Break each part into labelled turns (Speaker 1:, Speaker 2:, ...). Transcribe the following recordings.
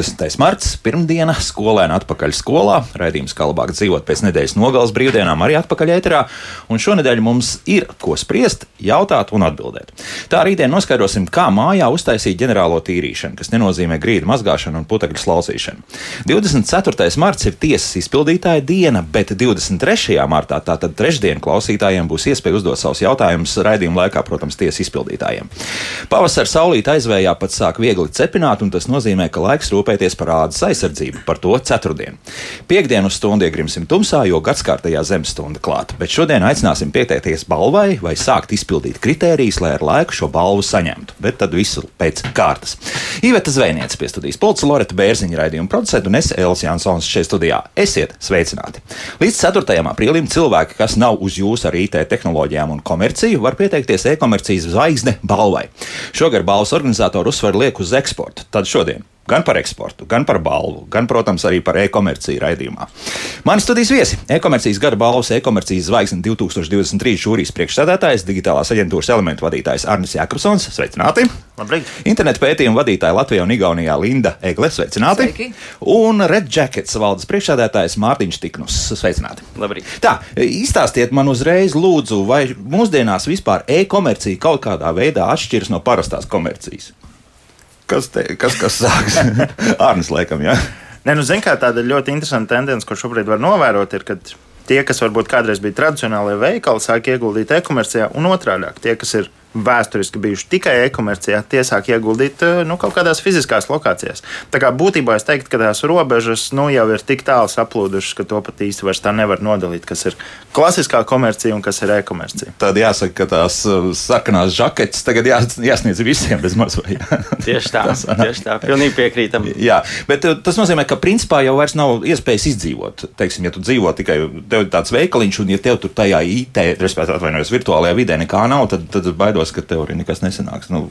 Speaker 1: labāk dzīvot.
Speaker 2: 20. marts, pirmdiena, skolēna atpakaļ skolā. Raidījums, kā labāk dzīvot pēc nedēļas nogales brīvdienām, arī atpakaļ ēterā. Un šonadēļ mums ir ko spriest, jautāt un atbildēt. Tā rītdien noskaidrosim, kā mājā uztaisīt ģenerālo tīrīšanu, kas nenozīmē grīdu mazgāšanu un putekļu slausīšanu. 24. marts ir tiesas izpildītāja diena, bet 23. martā, tātad trešdien, klausītājiem būs iespēja uzdot savus jautājumus raidījuma laikā, protams, tiesas izpildītājiem. Pavasara saulīt aizvējā pat sāk viegli cepināt, un tas nozīmē, ka laiks laiks rūpēties par ādas aizsardzību, par to ceturtdien. Piektdienu stundu iegrimsim tumsā, jo gadskārtajā zemes stunda klāta, bet šodien aicināsim pieteikties balvai vai sākt izpildīt kritērijas, lai ar laiku šo balvu saņemtu, bet tad visu pēc kārtas. Iveta Zvejniece pie studijas policija Loreta Bērziņa raidījuma producenta un es Elis Jansons šeit studijā. Esiet sveicināti! Līdz 4. aprīlim cilvēki, kas nav uz jūsu ar IT tehnoloģijām un komerciju, var pieteikties e-komercijas zvaigzne balvai. Šogad balvas organizatori uzsver liek uz eksportu. Tad šodien gan par eksportu, gan par balvu, gan, protams, arī par e-komerciju raidījumā. Mani studijas viesi - e-komercijas gada balvas, e-komercijas zvaigznes 2023 šūrijas priekšsēdētājs, digitālās aģentūras elementu vadītājs Arnis Jākapsons. Sveicināti!
Speaker 3: Labrīt!
Speaker 2: Internetu pētījumu vadītāja Latvijā un Igaunijā Linda Egle. Sveicināti!
Speaker 4: Sveiki.
Speaker 2: Un Red Jackets valdes priekšsēdētājs Mārtiņš Tiknus. Sveicināti!
Speaker 3: Labrīt.
Speaker 2: Tā, izstāstiet man uzreiz, lūdzu, vai mūsdienās vispār e-komercija kaut kādā veidā atšķiras no parastās komercijas? Kas, te, kas, kas sāks? Arnis, laikam, jā.
Speaker 3: Nē, nu, zin, kā tāda ļoti interesanta tendence, ko šobrīd var novērot, ir, ka tie, kas varbūt kādreiz bija tradicionālajie veikali, sāk ieguldīt e-komercijā, un otrādi - tie, kas ir vēsturiski bijuši tikai e-komercijā, tie sāk ieguldīt eh, nu, kaut kādās fiziskās lokācijās. Tā kā būtībā es teiktu, ka tās robežas nu, jau ir tik tālu saplūdušas, ka to pat īsti vairs tā nevar nodalīt, kas ir klasiskā komercija un kas ir e-komercija.
Speaker 2: Tad jāsaka, ka tās uh, sarkanās žaketes tagad jā, jāsniedz visiem bez mazliet.
Speaker 3: Tieši tā, tieši tā, pilnīgi piekrītam.
Speaker 2: Jā, bet uh, tas nozīmē, ka principā jau vairs nav iespējas izdzīvot. Teiksim, ja tu dzīvo tikai tev ir tāds veikaliņš, un ja tev tur tajā IT, respektīvi, atvainojos, virtuālajā vidē nekā nav, tad, tad baidos, ka tev arī nekas nesanāks. Nu,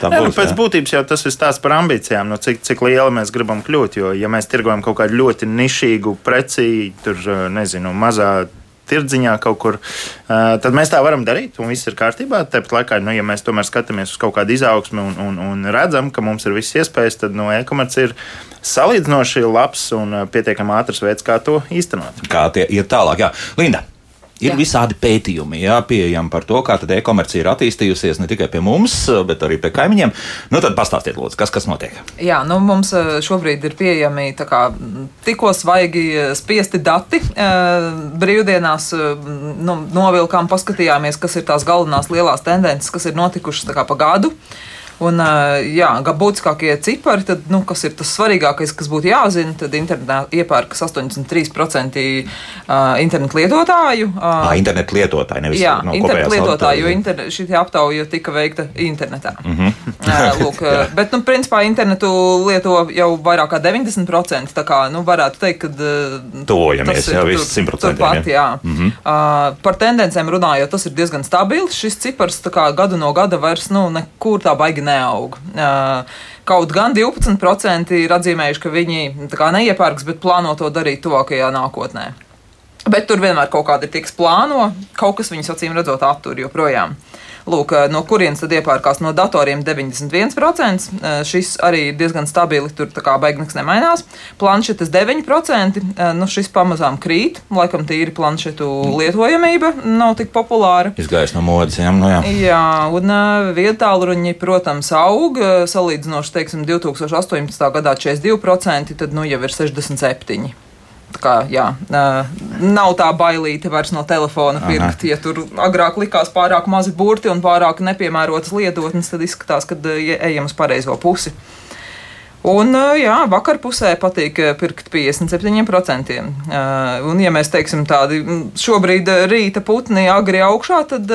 Speaker 2: Tā
Speaker 3: nu,
Speaker 2: būs,
Speaker 3: pēc
Speaker 2: jā.
Speaker 3: būtības jau tas ir stāsts par ambīcijām, nu, cik, cik liela mēs gribam kļūt. Jo, ja mēs tirgojam kaut kādu ļoti nišīgu preci, tur nezinu, mazā tirdziņā kaut kur, uh, tad mēs tā varam darīt, un viss ir kārtībā. Tāpat laikā, nu, ja mēs tomēr skatāmies uz kaut kādu izaugsmu un, un, un redzam, ka mums ir visas iespējas, tad no e-komercija ir salīdzinoši labs un uh, pietiekami ātrs veids, kā to īstenot.
Speaker 2: Kā tie iet tālāk? Jā. Linda. Ir jā. Visādi pētījumi, jā, pieejami par to, kā tad e-komercija ir attīstījusies ne tikai pie mums, bet arī pie kaimiņiem. Nu, tad pastāstiet, lūdzu, kas, kas notiek.
Speaker 4: Jā, nu mums eh, šobrīd ir pieejami kā, tikko svaigi eh, spiesti dati. Eh, Brīvdienās nu, novilkām, paskatījāmies, kas ir tās galvenās lielās tendences, kas ir notikušas kā pa gadu. Un, jā, gan būtiskākie cipari, tad, nu, kas ir tas svarīgākais, kas būtu jāzina, tad internetā iepērkas 83% eh, internetu lietotāju.
Speaker 2: Ah, internetu lietotāji, nevis
Speaker 4: Jā,
Speaker 2: no
Speaker 4: internetu
Speaker 2: kopējās
Speaker 4: lietotāji, jo
Speaker 2: auditorijās.
Speaker 4: inter, šī aptauja tika veikta internetā. Mm. -hmm. Lūk, bet, nu, principā internetu lieto jau vairāk kā 90%. Tā kā, nu, varētu teikt, ka
Speaker 2: Tuvojamies,
Speaker 4: tur-
Speaker 2: viss 100%,
Speaker 4: Turpat,
Speaker 2: jā.
Speaker 4: Mm -hmm. par tendencēm runājot, tas ir diezgan stabils. Šis cipars tā kā gadu no gada vairs, nu, nekur tā baigi neaug. Kaut gan 12% ir atzīmējuši, ka viņi neiepērks, bet plāno to darīt tuvākajā nākotnē. Bet tur vienmēr kaut kāda ir tiks plāno, kaut kas viņus acīm redzot attur joprojām. Lūk, eh, no kurienes tad iepērkās no datoriem 91%. eh, Šis arī diezgan stabili, tur tā kā baigi nekas nemainās. Planšetes 9%, eh, nu šis pamazām krīt, laikam tīri planšetu lietojamība nav tik populāra.
Speaker 2: Izgājis no modes, jā, nu jā.
Speaker 4: Jā, un vietāluruņi, protams, aug. Salīdzinoši, teiksim, 2018. gadā 42%, tad nu jau ir 67%. Kā, jā, nav tā bailīte vairs no telefona
Speaker 2: Aha.
Speaker 4: pirkt. Ja tur agrāk likās pārāk mazi burti un pārāk nepiemērotas lietotnes, tad izskatās, ka ja ejam uz pareizo pusi. Un, jā, vakar pusē patīk pirkt 57%. Uh, Un, ja mēs teiksim tādi šobrīd rīta putni agri augšā, tad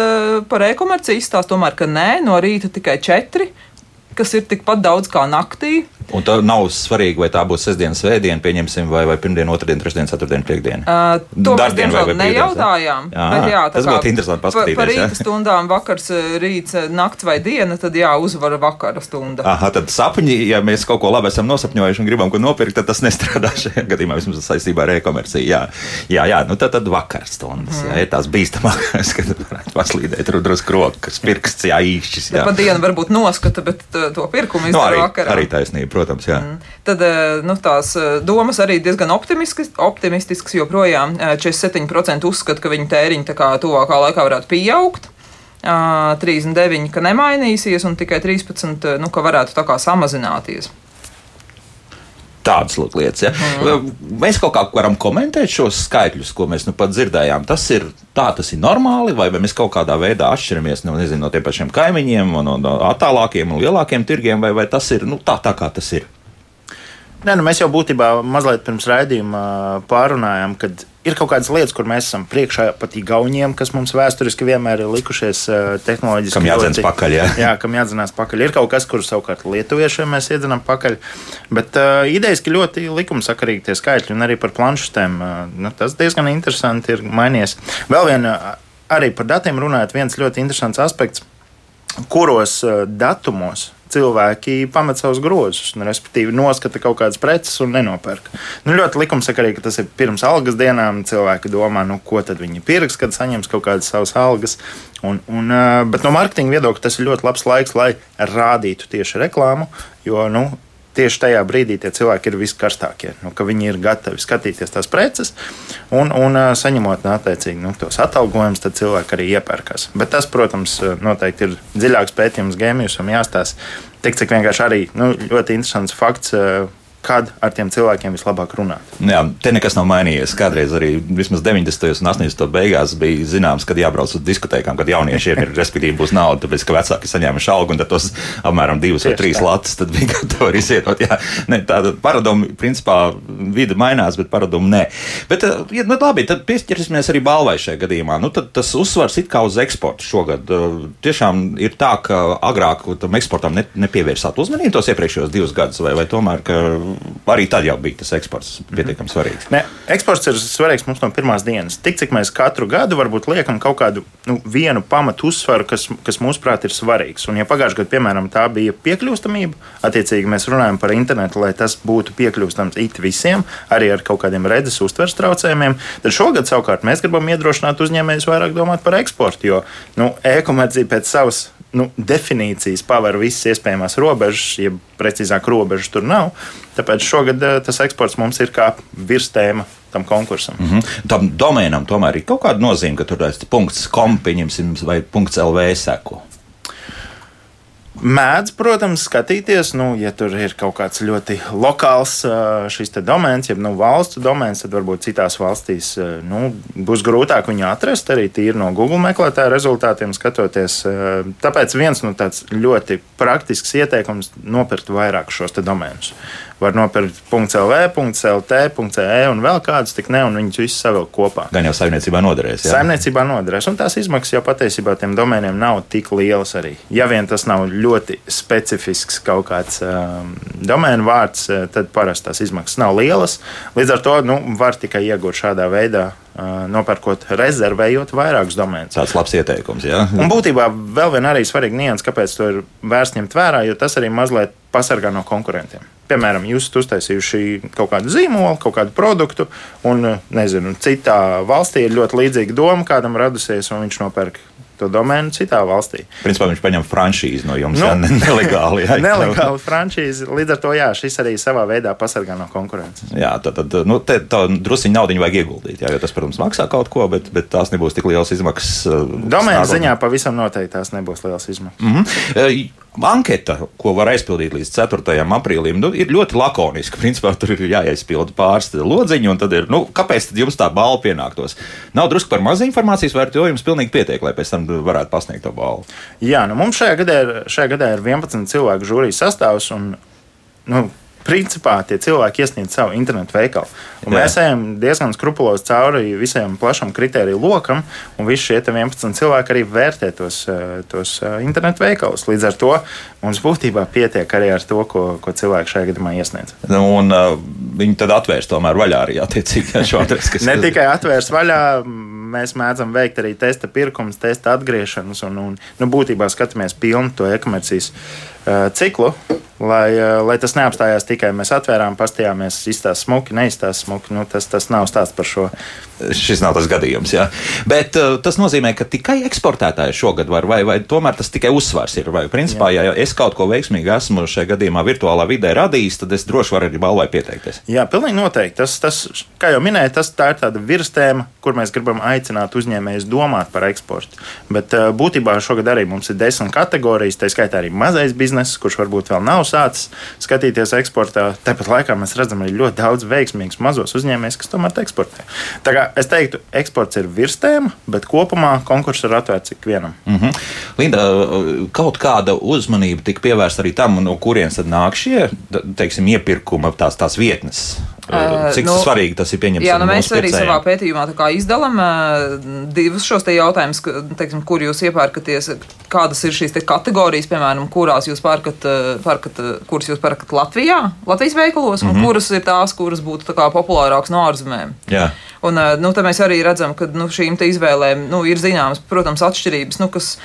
Speaker 4: par e-komerciju izstāsta tomēr, ka nē, no rīta tikai 4, kas ir tikpat daudz kā naktī.
Speaker 2: Un tā nav svarīgi, vai tā būs sestdiena, svētdiena, pieņemsim, vai, vai pirmdiena, otrdiena, trešdiena, ceturtdiena, piekdiena.
Speaker 4: Uh, to mēs diemžēl nejautājām.
Speaker 2: Jā,
Speaker 4: bet, jā, tā
Speaker 2: tas būtu interesanti
Speaker 4: pa-
Speaker 2: paskatīties,
Speaker 4: Par
Speaker 2: jā.
Speaker 4: rīta stundām, vakars, rīts, nakts vai diena, tad jā, uzvara vakara stunda.
Speaker 2: Aha, tad sapņi, ja mēs kaut ko labi esam nosapņojuši un gribam ko nopirkt, tad tas nestrādā šajā gadījumā, vismaz saistībā ar e-komerciju. Jā, jā, jā nu tad, tad vakarstundas, jā, ir tās bīstamākās, kad varētu paslīdēt rudrus krokas, pirksts, jā, īšķis. Jā.
Speaker 4: Pa dienu varbūt noskata, bet to pirkumu
Speaker 2: Nu,
Speaker 4: izdarīju
Speaker 2: arī,
Speaker 4: vakarā.
Speaker 2: arī taisnība, protams, jā.
Speaker 4: Tad eh, nu, tās eh, domas arī diezgan optimiskas, optimistiskas joprojām. Eh, 47% uzskata, ka viņu tēriņi tuvākā laikā varētu pieaugt. Ā, 39% ka nemainīsies, un tikai 13% eh, nu, ka varētu tā kā samazināties.
Speaker 2: Tādas lietas. Ja?
Speaker 4: Mhm.
Speaker 2: Mēs kaut kā varam komentēt šos skaitļus, ko mēs nu pat dzirdējām. Tas ir tā, tas ir normāli, vai, mēs kaut kādā veidā atšķiramies no, nezinu, no tiem pašiem kaimiņiem, no, no attālākiem un lielākiem tirgiem, vai, vai tas ir nu, tā, tā, kā tas ir.
Speaker 3: Nē, nu mēs jau būtībā mazliet pirms raidījuma pārunājām, ka ir kaut kādas lietas, kur mēs esam priekšā pat Igauniem, kas mums vēsturiski vienmēr ir likušies eh, tehnoloģiski.
Speaker 2: Kam jādzenas pakaļ, jā.
Speaker 3: jā, kam jādzenās pakaļ. Ir kaut kas, kurus savukārt lietuviešiem mēs iedzenām pakaļ. Bet uh, idejas, ka ļoti likumsakarīgi tie skaitļi un arī par planšetēm, uh, nu, tas diezgan interesanti ir mainījies. Vēl viena, arī par datiem runājot, viens ļoti interesants aspekts, kuros uh, datumos cilvēki pamet savus grozus, un, respektīvi, noskata kaut kādas preces un nenopērk. Nu, ļoti likumsakarīgi, ka tas ir pirms algas dienām. Cilvēki domā, nu, ko tad viņi pirks, kad saņems kaut kādas savas algas. Un, un, bet no mārketinga viedokļa tas ir ļoti labs laiks, lai rādītu tieši reklāmu, jo nu, tieši tajā brīdī tie cilvēki ir viskarstākie. Nu, viņi ir gatavi skatīties tās preces un, un saņemot nu, attiecīgi nu, tos atalgojumus, tad cilvēki arī iepērkās. Bet tas, protams, noteikti ir dziļāks pētījums gēmijusam jāstāsta. Tik cik vienkārši arī nu, ļoti interesants fakts. Kad ar tiem cilvēkiem vislabāk runāt?
Speaker 2: Jā, te nekas nav mainījies. Kādreiz arī vismaz 90. un 80. beigās bija zināms, kad jābrauc uz diskotēkām, kad jauniešiem ir, respektīvi, būs nauda, tāpēc, ka vecāki saņēmuši algu un tos apmēram divas vai
Speaker 3: Tieši
Speaker 2: trīs
Speaker 3: tā.
Speaker 2: latus, tad bija gatavi arī izietot. Jā, ne, tāda paraduma, principā, vide mainās, bet paraduma nē. Bet, eh, ja, nu, labi, tad piesķersimies arī balvai šajā gadījumā. Nu, tad tas uzsvars it kā uz eksportu šogad. Eh, Tiešām ir tā, ka agrāk tam eksportam ne, nepievērsāt uzmanību tos iepriekšējos divus gadus, vai, vai tomēr, ka arī tad jau bija tas eksports pietiekami svarīgs.
Speaker 3: Ne, eksports ir svarīgs mums no pirmās dienas. Tik cik mēs katru gadu varbūt liekam kaut kādu nu, vienu pamatu uzsvaru, kas, kas mūsuprāt ir svarīgs. Un, ja pagājušajā gadā, piemēram, tā bija piekļūstamība, attiecīgi mēs runājam par internetu, lai tas būtu piekļūstams it visiem, arī ar kaut kādiem redzes uztveres traucējumiem, tad šogad savukārt mēs gribam iedrošināt uzņēmējus vairāk domāt par eksportu, jo nu, e-komercija pēc savas nu, definīcijas paver visas iespējamās robežas, ja precīzāk robežas tur nav. Tāpēc šogad eh, tas eksports mums ir kā virstēma tam konkursam. Mm.
Speaker 2: Mhm. Tam domēnam tomēr ir kaut kāda nozīme, ka tur ir punkts, kom, pieņemsim, vai punkts LV seko.
Speaker 3: Mēdz, protams, skatīties, nu, ja tur ir kaut kāds ļoti lokāls šis domēns, jeb nu, valstu domēns, tad varbūt citās valstīs nu, būs grūtāk viņu atrast arī tīri no Google meklētāja rezultātiem skatoties. Tāpēc viens tāds ļoti praktisks ieteikums - nopirkt vairāk šos domēnus. Var nopirkt .lv, .lt, .e un vēl kādus, tik ne, un viņus visus savilkt kopā.
Speaker 2: Gan jau saimniecībā noderēs. jā?
Speaker 3: Saimniecībā noderēs, un tās izmaksas jau patiesībā tiem domēniem nav tik lielas arī. Ja vien tas nav ļoti specifisks kaut kāds um, domēnu vārds, eh, tad parasti tās izmaksas nav lielas. Līdz ar to nu, var tikai iegūt šādā veidā, nopērkot, rezervējot vairākus domēnus.
Speaker 2: Tāds labs ieteikums. Jā.
Speaker 3: Un būtībā vēl viena arī svarīga nianses, kāpēc to ir vērts ņemt vērā, jo tas arī mazliet pasargā no konkurentiem. Piemēram, jūs esat uztaisījuši kaut kādu zīmolu, kaut kādu produktu, un nezinu, citā valstī ir ļoti līdzīga doma, kādam radusies, un viņš nopērk to domēnu citā valstī.
Speaker 2: Principā viņš paņem franšīzi no jums.
Speaker 3: Nu,
Speaker 2: jā, ne- nelegāli. Jā,
Speaker 3: Nelegāli franšīze. Līdz ar to jā, šis arī savā veidā pasargā no konkurences.
Speaker 2: Jā, tad, tad nu, te, tā druskuļi naudu vajag ieguldīt. Jā, jo tas, protams, maksā kaut ko, bet, bet tās nebūs tik liels izmaksas. uh, nākotnē.
Speaker 3: ziņā pavisam noteikti tās nebūs liels izmaksas.
Speaker 2: Mm -hmm. Anketa, ko var aizpildīt līdz 4. aprīlim, nu, ir ļoti lakoniska. Principā tur ir jāizpilda pāris lodziņi, un tad ir, nu, kāpēc tad jums tā balva pienāktos? Nav drusku par maz informācijas, vai ar to jums pilnīgi pietiek, lai pēc tam varētu pasniegt to balvu?
Speaker 3: Jā, nu mums šajā gadā ir, šajā gadā ir 11 cilvēku žūrijas sastāvs. Un, nu, Principā tie cilvēki iesniedz savu internetu veikalu. Mēs ejam diezgan skrupulozi cauri visam plašam kritēriju lokam, un visi šie te 11 cilvēki arī vērtē tos, eh, tos eh, internetu veikalus. Līdz ar to mums būtībā pietiek arī ar to, ko, ko cilvēki šajā gadījumā iesniedz.
Speaker 2: Nu, Un uh, viņi tad atvērs tomēr vaļā arī attiecīgi šo adresi. kas-
Speaker 3: Ne tikai atvērs vaļā, mēs mēdzam veikt arī testa pirkumus, testa atgriešanas, un, un nu, būtībā skatāmies pilnu to e-komercijas ciklu. lai, eh, lai tas neapstājās tikai mēs atvērām, pastījāmies, izstāsta smuki, neizstāsta smuki. Nu, tas, tas nav stāsts par šo.
Speaker 2: Šis nav tas gadījums, jā. Bet uh, tas nozīmē, ka tikai eksportētāji šogad var, vai, vai tomēr tas tikai uzsvars ir. Vai, principā, jā. ja es kaut ko veiksmīgi esmu šajā gadījumā virtuālā vidē radījis, tad es droši varu arī balvai pieteikties.
Speaker 3: Jā, pilnīgi noteikti. Tas, tas, kā jau minēju, tas tā ir tāda virstēma, kur mēs gribam aicināt uzņēmējus domāt par eksportu. Bet uh, būtībā šogad arī mums ir desmit kategorijas, tā skaitā arī mazais bizness, kurš varbūt vēl nav sācis skatīties eksportā. Tāpat laikā mēs redzam arī ļoti daudz veiksmīgus mazos uzņēmējus, kas tomēr eksportē. Tā kā es teiktu, eksports ir virstēma, bet kopumā konkurss ir atvērts ikvienam.
Speaker 2: Mm -hmm. Linda, kaut kāda uzmanība tika pievērsta arī tam, no kurienes nāk šie teiksim, iepirkuma tās, tās vietnes. Uh, Cik nu, svarīgi tas ir pieņemts?
Speaker 4: Jā, nu mēs arī savā pētījumā izdalām uh, divus šos jautājumus, teiksim, kur jūs iepērkaties, kādas ir šīs kategorijas, piemēram, kurās jūs pērkat, pērkat, kuras jūs pērkat Latvijā, Latvijas veikalos, mm -hmm. un mhm. kuras ir tās, kuras būtu kā, populārākas no ārzemēm.
Speaker 2: Jā.
Speaker 4: Un, uh, nu, mēs arī redzam, ka nu, šīm izvēlēm nu, ir zināmas, protams, atšķirības. Nu, kas,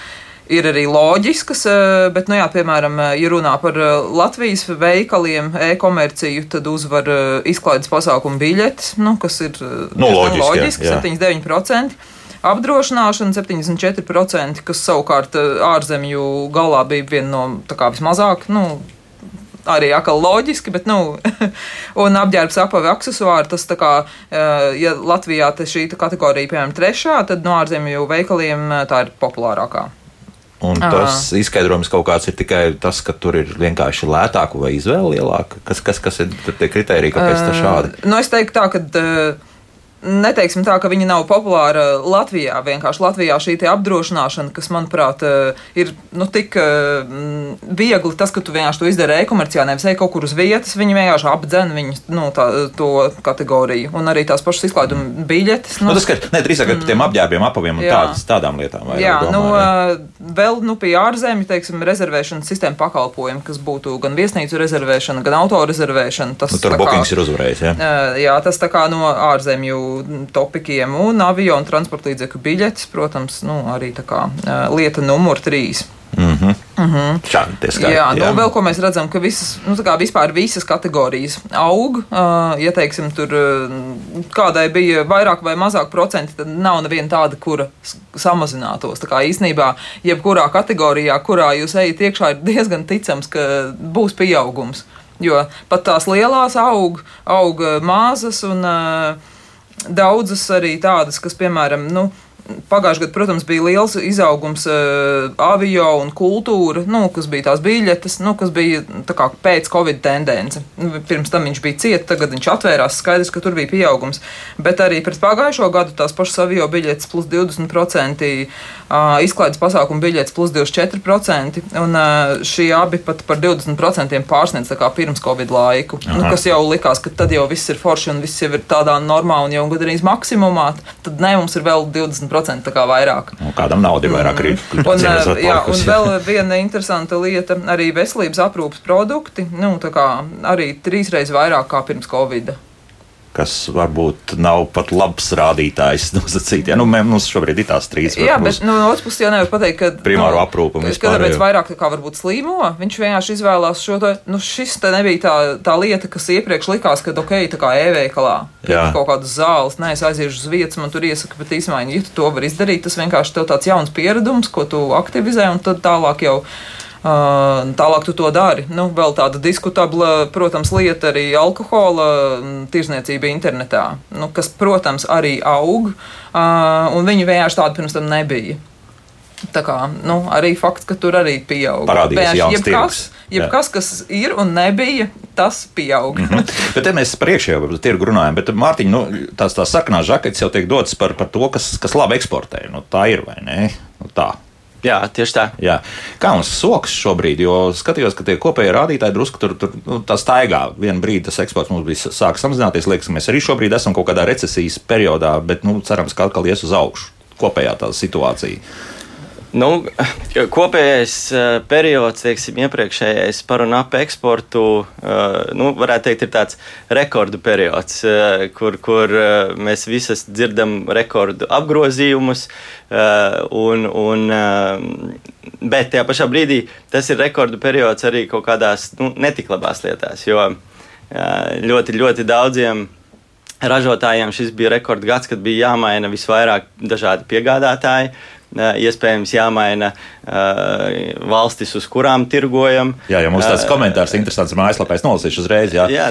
Speaker 4: ir arī loģiskas, eh, bet, nu, jā, piemēram, eh, ja runā par eh, Latvijas veikaliem, e-komerciju, tad uzvar izklaides pasākumu biļetes, nu, kas ir
Speaker 2: nu, loģiski,
Speaker 4: loģiski jā, jā. 79%. Apdrošināšana 74%, kas savukārt ārzemju galā bija viena no kā, vismazāk, nu, arī atkal loģiski, bet, nu, un apģērbs apavi aksesuāri, tas tā kā, ja Latvijā šī kategorija, piemēram, trešā, tad no ārzemju veikaliem tā ir populārākā.
Speaker 2: Un tas Aha. izskaidrojums kaut kāds ir tikai tas, ka tur ir vienkārši lētāku vai izvēle lielāka. Kas, kas, kas ir tie kriteriji, kāpēc tā šādi?
Speaker 4: Uh, nu, es teiktu tā, ka. Uh, neteiksim tā, ka viņi nav populāri Latvijā. Vienkārši Latvijā šī apdrošināšana, kas, manuprāt, eh, ir nu, tik eh, viegli, tas, ka tu vienkārši to izdari e-komercijā, nevis ej kaut kur uz vietas, viņi vienkārši apdzen viņu nu, tā, to kategoriju. Un arī tās pašas izklaiduma biļetes.
Speaker 2: Nu, nu, tas, ka, ne, drīzāk par tiem apģērbiem, apaviem un tādas, tādām lietām.
Speaker 4: Jā, domā, nu, jā. Eh, vēl nu, pie ārzemju, teiksim, rezervēšanas sistēma pakalpojumi, kas būtu gan viesnīcu rezervēšana, gan auto rezervēšana. Tas,
Speaker 2: nu, tur bookings ir uzvarējis. Jā.
Speaker 4: jā, tas tā kā no ārzemju topikiem, un avio un transporta līdzekļu biļetes, protams, nu, arī tā kā lieta numur trīs.
Speaker 2: Mm -hmm. Mm -hmm. Šādi tie skaitļi.
Speaker 4: Jā, nu, jā. vēl ko mēs redzam, ka visas, nu, kā vispār visas kategorijas aug. Uh, ja teiksim, tur kādai bija vairāk vai mazāk procenti, tad nav neviena tāda, kura samazinātos. Tā kā īsnībā, jebkurā kategorijā, kurā jūs ejat iekšā, ir diezgan ticams, ka būs pieaugums. Jo pat tās lielās aug, aug mazas un uh, daudzas arī tādas, kas, piemēram, nu, Pagājušajā gadā, protams, bija liels izaugums uh, avio un kultūra, nu, kas bija tās biļetes, nu, kas bija kā, pēc Covid tendence. Nu, pirms tam viņš bija ciets, tagad viņš atvērās. Skaidrs, ka tur bija pieaugums. Bet arī pret pagājušo gadu tās pašas avio biļetes plus 20%, uh, izklaides pasākumu biļetes plus 24%, un uh, šie abi pat par 20% pārsniedz pirms Covid laiku. Nu, Aha. Nu, kas jau likās, ka tad jau viss ir forši un viss jau ir tādā normā un jau gandrīz maksimumā. Tad ne, mums ir vēl 20%. 10% vairāk.
Speaker 2: Nu, kādam nauda ir vairāk arī.
Speaker 4: Mm. Un, jā, un vēl viena interesanta lieta - arī veselības aprūpas produkti. Nu, arī trīsreiz vairāk kā pirms Covid
Speaker 2: kas varbūt nav pat labs rādītājs nosacīt. Ja? Nu, mums šobrīd ir tās trīs.
Speaker 4: Jā, bet nu, no otras puses jau nevar pateikt, ka.
Speaker 2: Primāro nu, aprūpu
Speaker 4: mums ir. Kāpēc vairāk kā varbūt slīmo? Viņš vienkārši izvēlās šo to. Nu, šis te nebija tā, tā lieta, kas iepriekš likās, ka ok, tā kā e-veikalā. Kaut kādas zāles, nē, es aiziešu uz vietas, man tur iesaka, bet īstenībā, ja tu to vari izdarīt, tas vienkārši tev tāds jauns pieredums, ko tu aktivizē, un tad tālāk jau Tālāk tu to dari. Nu, vēl tāda diskutabla, protams, lieta arī alkohola tirzniecība internetā, nu, kas, protams, arī aug, un viņi vienkārši tādu pirms tam nebija. Tā kā nu, arī fakts, ka tur arī pieaug.
Speaker 2: Parādījās jauns
Speaker 4: jebkas, jebkas, kas ir un nebija, tas pieaug.
Speaker 2: Mm -hmm. bet mēs par iekšējo tirgu runājam, bet Mārtiņ, nu, tās, tās sarkanās žaketes jau tiek dotas par, par to, kas, kas labi eksportē. Nu, tā ir vai ne? Nu, tā.
Speaker 1: Jā, tieši tā.
Speaker 2: Jā. Kā mums soks šobrīd, jo skatījos, ka tie kopējie rādītāji drusku tur, tur nu, tā staigā. Vienu brīdi tas eksports mums bija sāk samazināties. Liekas, ka mēs arī šobrīd esam kaut kādā recesijas periodā, bet nu, cerams, ka atkal ies uz augšu kopējā tā situācija.
Speaker 1: Nu, kopējais periods, teiksim, iepriekšējais par un ap eksportu, nu, varētu teikt, ir tāds rekordu periods, kur, kur mēs visas dzirdam rekordu apgrozījumus. Un, un, bet tajā pašā brīdī tas ir rekordu periods arī kaut kādās nu, netik labās lietās, jo ļoti, ļoti daudziem ražotājiem šis bija rekords gads, kad bija jāmaina visvairāk dažādi piegādātāji iespējams jāmaina valstis, uz kurām tirgojam.
Speaker 2: Jā, ja mums tāds komentārs interesants mājaslapā, es nolasīšu uzreiz. Jā,
Speaker 1: jā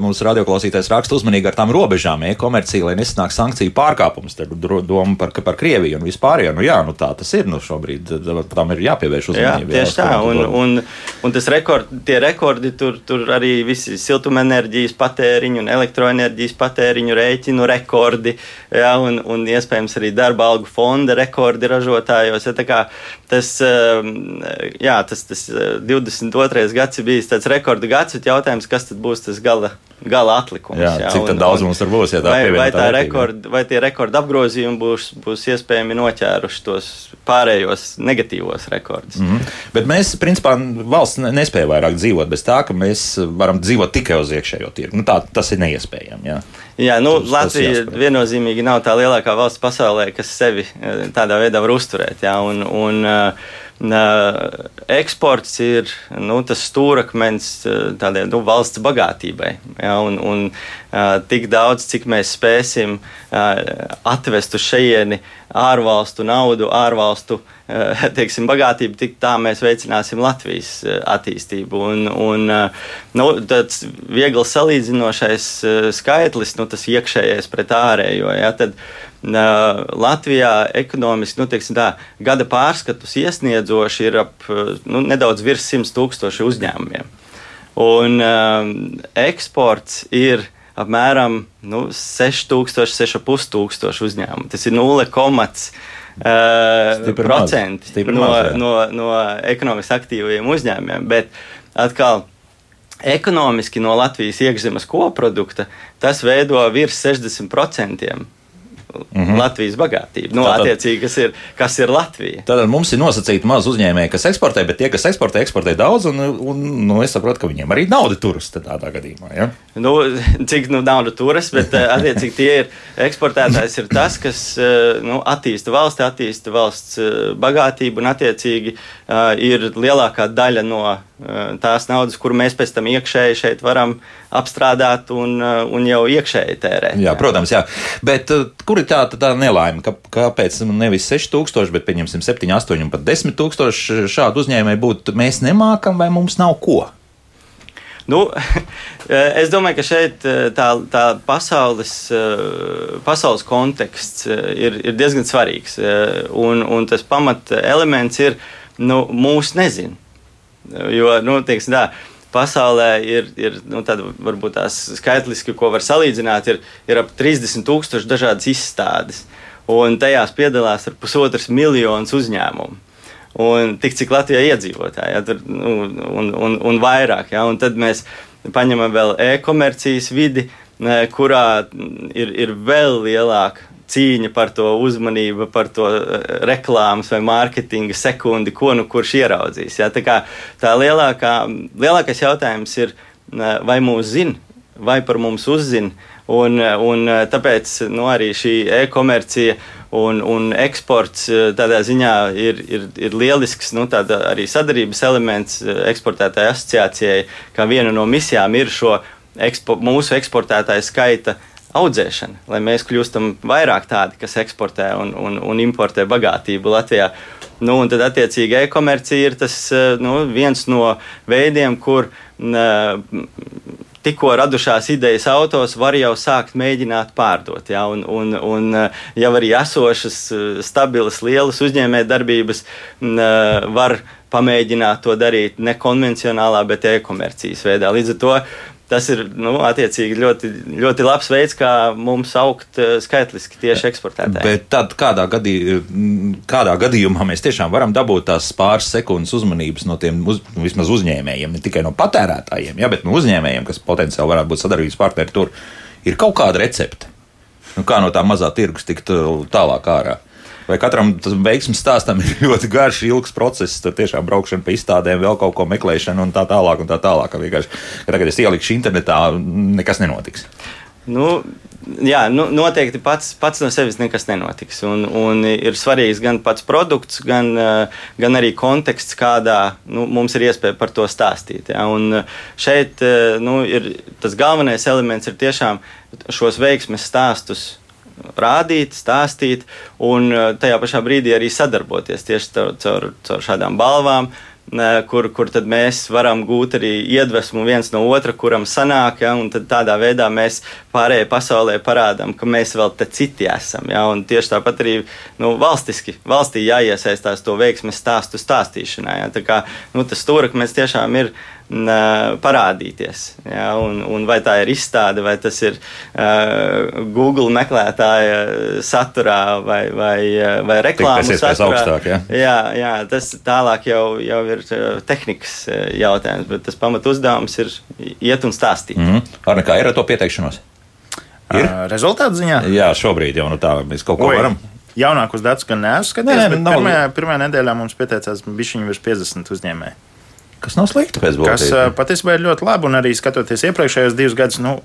Speaker 2: mums radioklausītājs raksta uzmanīgi ar tām robežām, e-komercija, lai nesanāk sankciju pārkāpums. Tad doma par, par Krieviju un vispārējo. Nu, jā, nu tā tas ir. Nu, šobrīd tam ir jāpievērš uzmanība.
Speaker 1: Jā, tieši jā, tā. Un, un, un tas rekord, tie rekordi tur, tur arī visi siltumenerģijas patēriņu un elektroenerģijas patēriņu rēķinu rekordi. Jā, un, un iespējams arī darba algu fonda rekordi ražotājos. Ja, kā, tas, ehm, jā, tas, tas 22. Eh, gads ir bijis tāds rekorda gads, bet jautājums, kas tad būs tas gala, gala atlikums?
Speaker 2: Jā, jā, cik un, daudz un, mums tur būs? Ja
Speaker 1: vai, vai, tā rekord, vai tie rekorda apgrozījumi būs, būs iespējami noķēruši tos pārējos negatīvos rekordus?
Speaker 2: Mm -hmm. Bet mēs, principā, valsts nespēja vairāk dzīvot bez tā, ka mēs varam dzīvot tikai uz iekšējo tirgu. Nu, tā, tas ir neiespējami. Jā.
Speaker 1: Jā, nu, tas, Latvija tas viennozīmīgi nav tā lielākā valsts pasaulē, kas sevi eh, tādā veidā var uzturēt. Jā, un, un, uh, eksports ir nu, tas stūrakmens tādai nu, valsts bagātībai. Ja, un, un, uh, tik daudz, cik mēs spēsim uh, atvest uz šejieni ārvalstu naudu, ārvalstu uh, Eh, teiksim, bagātību, tik tā mēs veicināsim Latvijas eh, attīstību. Un, un, eh, nu, tāds viegli salīdzinošais skaitlis, nu, tas iekšējais pret ārējo. Ja, tad, Latvijā ekonomiski nu, tā, gada pārskatus iesniedzoši ir ap nu, nedaudz virs 100 tūkstoši uzņēmumiem. Un um, eksports ir apmēram nu, 6000, 6500 uzņēmumu. Tas ir 0,5 uh, procenti no, maz, no, no ekonomiski aktīviem uzņēmumiem. Bet atkal. Ekonomiski no Latvijas iekšzemes koprodukta tas veido virs 60% mm -hmm. Latvijas bagātība. Nu, tātad, attiecīgi, kas ir, kas ir Latvija?
Speaker 2: Tad mums ir nosacīti maz uzņēmēji, kas eksportē, bet tie, kas eksportē, eksportē daudz, un, un nu, es saprotu, ka viņiem arī nauda turas tādā gadījumā. Ja?
Speaker 1: Nu, cik nu, nauda turas, bet eh, attiecīgi tie ir eksportētājs, ir tas, kas eh, nu, attīsta valsti, attīsta valsts eh, bagātību, un attiecīgi ir lielākā daļa no tās naudas, kuru mēs pēc tam iekšēji šeit varam apstrādāt un, un jau iekšēji tērēt.
Speaker 2: Jā, protams, jā. Bet kur ir tā, tā nelaime? Kā, kāpēc nevis 6000, bet pieņemsim 7, 8 un pat 10 tūkstoši šādu uzņēmēju būtu? Mēs nemākam vai mums nav ko?
Speaker 1: Nu, es domāju, ka šeit tā, tā pasaules, pasaules konteksts ir, ir diezgan svarīgs. Un, un tas pamat elements ir, nu, mūsu nezinu. Jo, nu, teiksim, tā, pasaulē ir, ir nu, tāda, varbūt tās skaitliski, ko var salīdzināt, ir, ir ap 30 tūkstoši dažādas izstādes. Un tajās piedalās ar pusotras miljonus uzņēmumu. Un tik cik Latvijā iedzīvotāji, ja, tur, nu, un, un, un vairāk. Ja, un tad mēs paņemam vēl e-komercijas vidi, kurā ir, ir vēl lielāka cīņa par to uzmanību, par to eh, reklāmas vai mārketinga sekundi, ko nu kurš ieraudzīs. Ja? Tā, kā, tā lielākā, lielākais jautājums ir, eh, vai mūs zina, vai par mums uzzina. Un, un eh, tāpēc nu, arī šī e-komercija un, un eksports tādā ziņā ir, ir, ir lielisks nu, arī sadarbības elements eksportētāju asociācijai, kā viena no misijām ir šo ekspo, mūsu eksportētāju skaita audzēšana, lai mēs kļūstam vairāk tādi, kas eksportē un, un, un importē bagātību Latvijā. Nu, un tad, attiecīgi, e-komercija ir tas eh, nu, viens no veidiem, kur uh, tikko radušās idejas autos var jau sākt mēģināt pārdot. Ja? Un, un, un eh, jau arī esošas, stabilas, lielas uzņēmējdarbības var pamēģināt to darīt nekonvencionālā, bet e-komercijas veidā. Līdz ar to tas ir nu, ļoti, ļoti labs veids, kā mums augt eh, skaitliski tieši eksportētāji.
Speaker 2: Bet tad kādā, gadī, kādā gadījumā mēs tiešām varam dabūt tās pāris sekundes uzmanības no tiem uz, vismaz uzņēmējiem, ne tikai no patērētājiem, ja, bet no uzņēmējiem, kas potenciāli varētu būt sadarbības partneri tur, ir kaut kāda recepte. Nu, kā no tā mazā tirgus tikt uh, tālāk ārā? Vai katram tam veiksmības stāstam ir ļoti garš, ilgs process. Tur tiešām braukšana pa izstādēm, vēl kaut ko meklēšana un tā tālāk. Un tā tālāk. Tagad es ielikšu internetā, nekas nenotiks.
Speaker 1: Nu, jā, nu, noteikti pats, pats no sevis nekas nenotiks. Un, un ir svarīgs gan pats produkts, gan, eh, gan arī konteksts, kādā nu, mums ir iespēja par to stāstīt. Ja? Un šeit eh, nu, ir tas galvenais elements ir tiešām šos veiksmes stāstus rādīt, stāstīt, un eh, tajā pašā brīdī arī sadarboties tieši caur, caur, šādām balvām. Uh, kur, kur tad mēs varam gūt arī iedvesmu viens no otra, kuram sanāk, ja, un tādā veidā mēs pārējai pasaulē parādām, ka mēs vēl te citi esam. Ja, un tieši tāpat arī nu, valstiski, valstī jāiesaistās to veiksmes stāstu stāstīšanā. Ja, tā kā nu, tas stūrakmens tiešām ir parādīties. Ja, un, un vai tā ir izstāde, vai tas ir uh, Google meklētāja saturā, vai, vai, vai reklāmas saturā.
Speaker 2: Augstāk, ja?
Speaker 1: jā, jā, tas tālāk jau, jau ir tehnikas jautājums, bet tas pamat uzdevums ir iet un stāstīt.
Speaker 2: Mm -hmm. Ar nekā ir ar to pieteikšanos?
Speaker 3: Ir? Rezultātu ziņā?
Speaker 2: Jā, šobrīd jau nu tā mēs kaut ko Oi. varam.
Speaker 3: Jaunākos datus gan neesmu skatījies, bet nav... pirmajā, pirmajā nedēļā mums pieteicās bišķiņi virs 50 uzņēmēji.
Speaker 2: Kas nav slikti pēc
Speaker 3: būtības. Kas patiesībā ir ļoti labi un arī skatoties iepriekšējos divus gadus. Nu,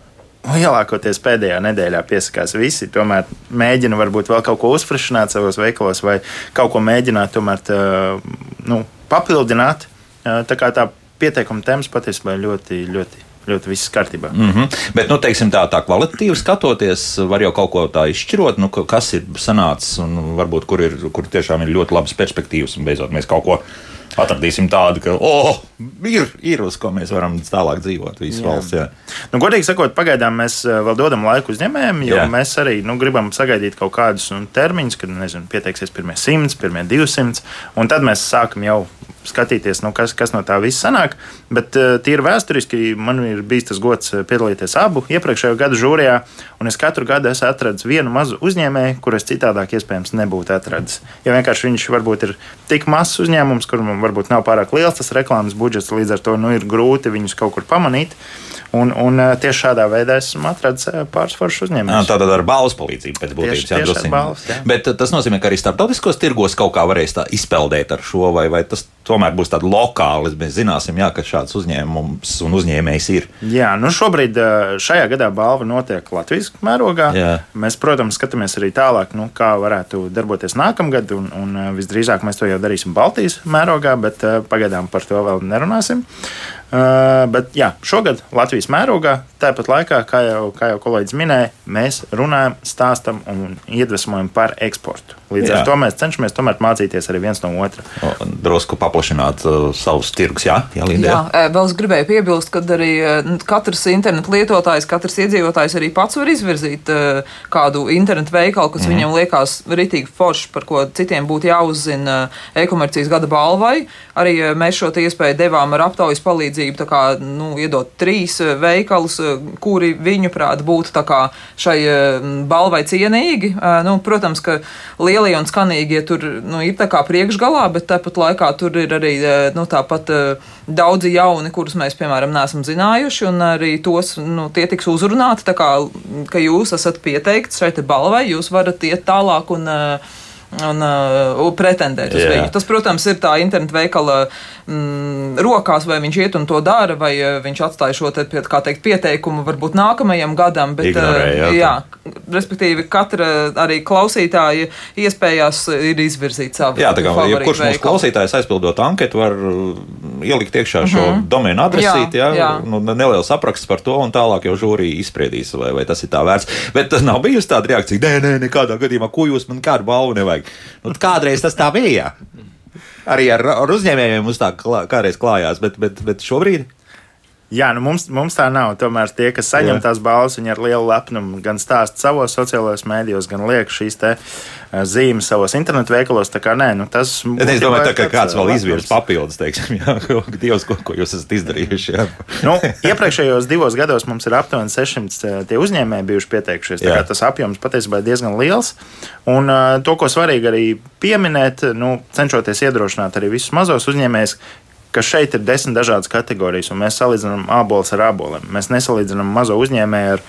Speaker 3: Lielākoties pēdējā nedēļā piesakās visi. Tomēr mēģina varbūt vēl kaut ko uzfrišināt savos veikalos, vai kaut ko mēģināt tomēr tā, nu, papildināt. Tā kā tā pieteikuma temps patiesībā ir ļoti, ļoti ļoti viss kārtībā.
Speaker 2: Mm -hmm. Bet, nu, teiksim, tā, tā kvalitatīvi skatoties, var jau kaut ko tā izšķirot, nu, kas ir sanācis un varbūt kur, ir, kur tiešām ir ļoti labas perspektīvas un beidzot mēs kaut ko atradīsim tādu, ka, oh, ir, ir uz ko mēs varam tālāk dzīvot visas jā. valsts. Jā.
Speaker 3: Nu, godīgi sakot, pagaidām mēs eh, vēl dodam laiku uzņēmējiem, jo jā. mēs arī nu, gribam sagaidīt kaut kādus nu, termiņus, kad nezinu, pieteiksies pirmie 100, pirmie 200, un tad mēs sākam jau skatīties, nu, kas, kas no tā viss sanāk. Bet uh, tīri vēsturiski man ir bijis tas gods eh, piedalīties abu iepriekšējo gadu žūrijā, un es katru gadu esmu atradis vienu mazu uzņēmēju, kurus citādāk iespējams nebūtu atradis. Ja vienkārši viņš varbūt ir tik mazs uzņēmums, kuram varbūt nav pārāk liels tas reklāmas budžets, līdz ar to nu, ir grūti viņus kaut kur pamanīt. Un, un tieši šādā veidā esmu atradzis pāris foršus uzņēmumus.
Speaker 2: Tātad ar balvas palīdzību pēc būtības
Speaker 3: jāatbalsta.
Speaker 2: Bet tas nozīmē, ka arī starptautiskos tirgos kaut kā varēs tā izpeldēt ar šo, vai, vai tas tomēr būs tāds lokāls. Mēs zināsim, jā, ka šāds uzņēmums un uzņēmējs ir.
Speaker 3: Jā, nu šobrīd šajā gadā balva notiek Latvijas mērogā. Jā. Mēs, protams, skatāmies arī tālāk, nu, kā varētu darboties nākamgad, un, un visdrīzāk mēs to jau darīsim Baltijas mērogā, bet pagaidām par to vēl nerunāsim. Uh, bet jā, šogad Latvijas mērogā, tāpat laikā, kā jau, kā jau kolēģis minēja, mēs runājam, stāstam un iedvesmojam par eksportu. Līdz jā. ar to mēs cenšamies tomēr mācīties arī viens no otra.
Speaker 2: Drusku paplašināt uh, savus tirgus, jā, jā, Linda,
Speaker 4: jā. jā. Vēl es gribēju piebilst, ka arī katrs internetu lietotājs, katrs iedzīvotājs arī pats var izvirzīt uh, kādu internetu veikalu, kas mm. viņam liekas ritīgi foršs, par ko citiem būtu jāuzzina e-komercijas gada balvai. Arī mēs šo iespēju devām ar aptaujas palīdzību palīdzību, kā, nu, iedot trīs eh, veikalus, eh, kuri viņuprāt būtu šai eh, balvai cienīgi. Nu, protams, ka lielie un skanīgie tur nu, ir priekšgalā, bet tāpat laikā tur ir arī nu, tāpat daudzi jauni, kurus mēs, piemēram, neesam zinājuši, un arī tos nu, tie tiks uzrunāti. Tā kā ka jūs esat pieteikts šai balvai, jūs varat iet tālāk un uh, un uh, pretendēt uz viņu. Tas, protams, ir tā internetu veikala mm, rokās, vai viņš iet un to dara, vai uh, viņš atstāja šo te, teikt, pieteikumu varbūt nākamajam gadam. Bet,
Speaker 2: Ignorē, jā,
Speaker 4: uh, jā, respektīvi, katra arī klausītāja iespējās ir izvirzīt savu.
Speaker 2: Jā, tā kā jebkurš mūsu klausītājs aizpildot anketu var uh, ielikt iekšā šo mm -hmm. domēnu adresīti, jā, jā. jā. Nu, neliels apraksts par to, un tālāk jau žūrija izspriedīs, vai, vai tas ir tā vērts. Bet nav bijusi tāda reakcija, nē, nē, nekādā gadījumā, ko jūs man kādu balvu nevajag. Nu, kādreiz tas tā bija. Arī ar, ar uzņēmējiem mums tā klā, kādreiz klājās, bet, bet, bet šobrīd.
Speaker 3: Jā, nu mums, mums tā nav. Tomēr tie, kas saņem Jā. tās balvas, viņi ar lielu lepnumu gan stāsta savos sociālajos mēdījos, gan liek šīs te, uh, zīmes savos internetu veikalos. Tā kā nē, nu tas
Speaker 2: ir. Es domāju, tā, ka kāds vēl izvirs papildus, teiksim, jā, Dievs, ko, ko jūs esat izdarījuši. Jā.
Speaker 3: nu, iepriekšējos divos gados mums ir aptuveni 600 tie uzņēmēji bijuši pieteikušies. Tas apjoms patiesībā ir diezgan liels. Un to, ko svarīgi arī pieminēt, nu, cenšoties iedrošināt arī visus mazos uzņēmējus, ka šeit ir desmit dažādas kategorijas, un mēs salīdzinām abolus ar aboliem. Mēs nesalīdzinām mazo uzņēmēju ar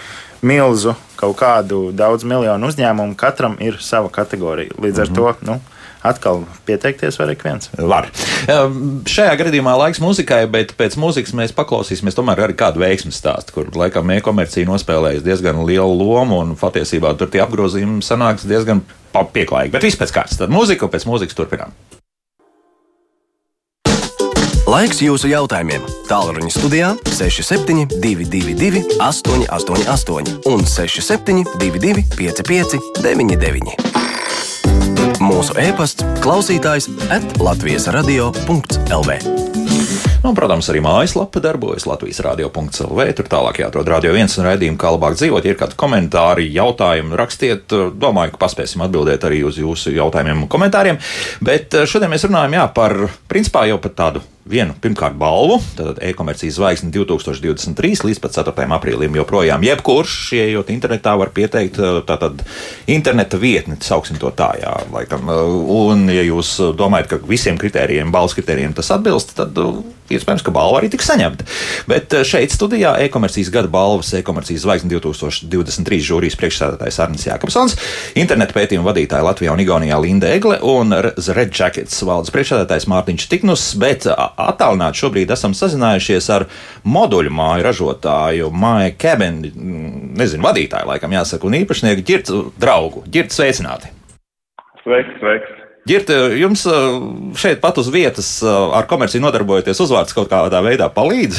Speaker 3: milzu kaut kādu daudz miljonu uzņēmumu. Katram ir sava kategorija. Līdz ar mm -hmm. to nu, atkal pieteikties var ik viens.
Speaker 2: Var. Um, šajā gadījumā laiks muzikai, bet pēc mūzikas mēs paklausīsimies tomēr arī kādu veiksmu stāstu, kur laikam e-komercija nospēlējas diezgan lielu lomu un patiesībā tur tie apgrozījumi sanāks diezgan pieklājīgi. Bet viss pēc kārtas. Tad mūzika un pēc mūzikas turpinām.
Speaker 5: Laiks jūsu jautājumiem. Tālruņa studijā 6722, 888, un 6722, 559, mūsu e-pasts, klausītājs atlatvijas radio.lv.
Speaker 2: Nu, protams, arī mājaslapa darbojas Latvijas radio.clv. Tur tālāk jāatrod radio viens un raidījumu, kā labāk dzīvot. Ir kādi komentāri, jautājumi, rakstiet. Domāju, ka paspēsim atbildēt arī uz jūsu jautājumiem un komentāriem. Bet eh, šodien mēs runājam jā, par, principā, jau par tādu vienu pirmkārt balvu, tātad e-komercijas zvaigzne 2023 līdz 4. aprīlim joprojām. Jebkurš, ieejot internetā, var pieteikt tātad interneta vietni, sauksim to tā, jā, laikam. Un, ja jūs domājat, ka visiem kritērijiem, balvas kritērijiem tas atbilst, tad iespējams, ka balva arī tiks saņemta. Bet šeit studijā e-komercijas gada balvas e-komercijas zvaigzne 2023 žūrijas priekšsēdētājs Arnis Jākapsons, interneta pētījuma vadītāja Latvijā un Igaunijā Linda Egle un Red Jackets valdes priekšsēdētājs Mārtiņš Tiknus, bet attālināti šobrīd esam sazinājušies ar moduļu māju ražotāju, māju cabin, nezinu, vadītāju, laikam jāsaka, un īpašnieku ģirtu draugu. Ģirtu sveicināti!
Speaker 6: Sveiks, sveiks!
Speaker 2: Girta, jums šeit pat uz vietas ar komerciju nodarbojoties, uzvārds kaut kādā veidā palīdz?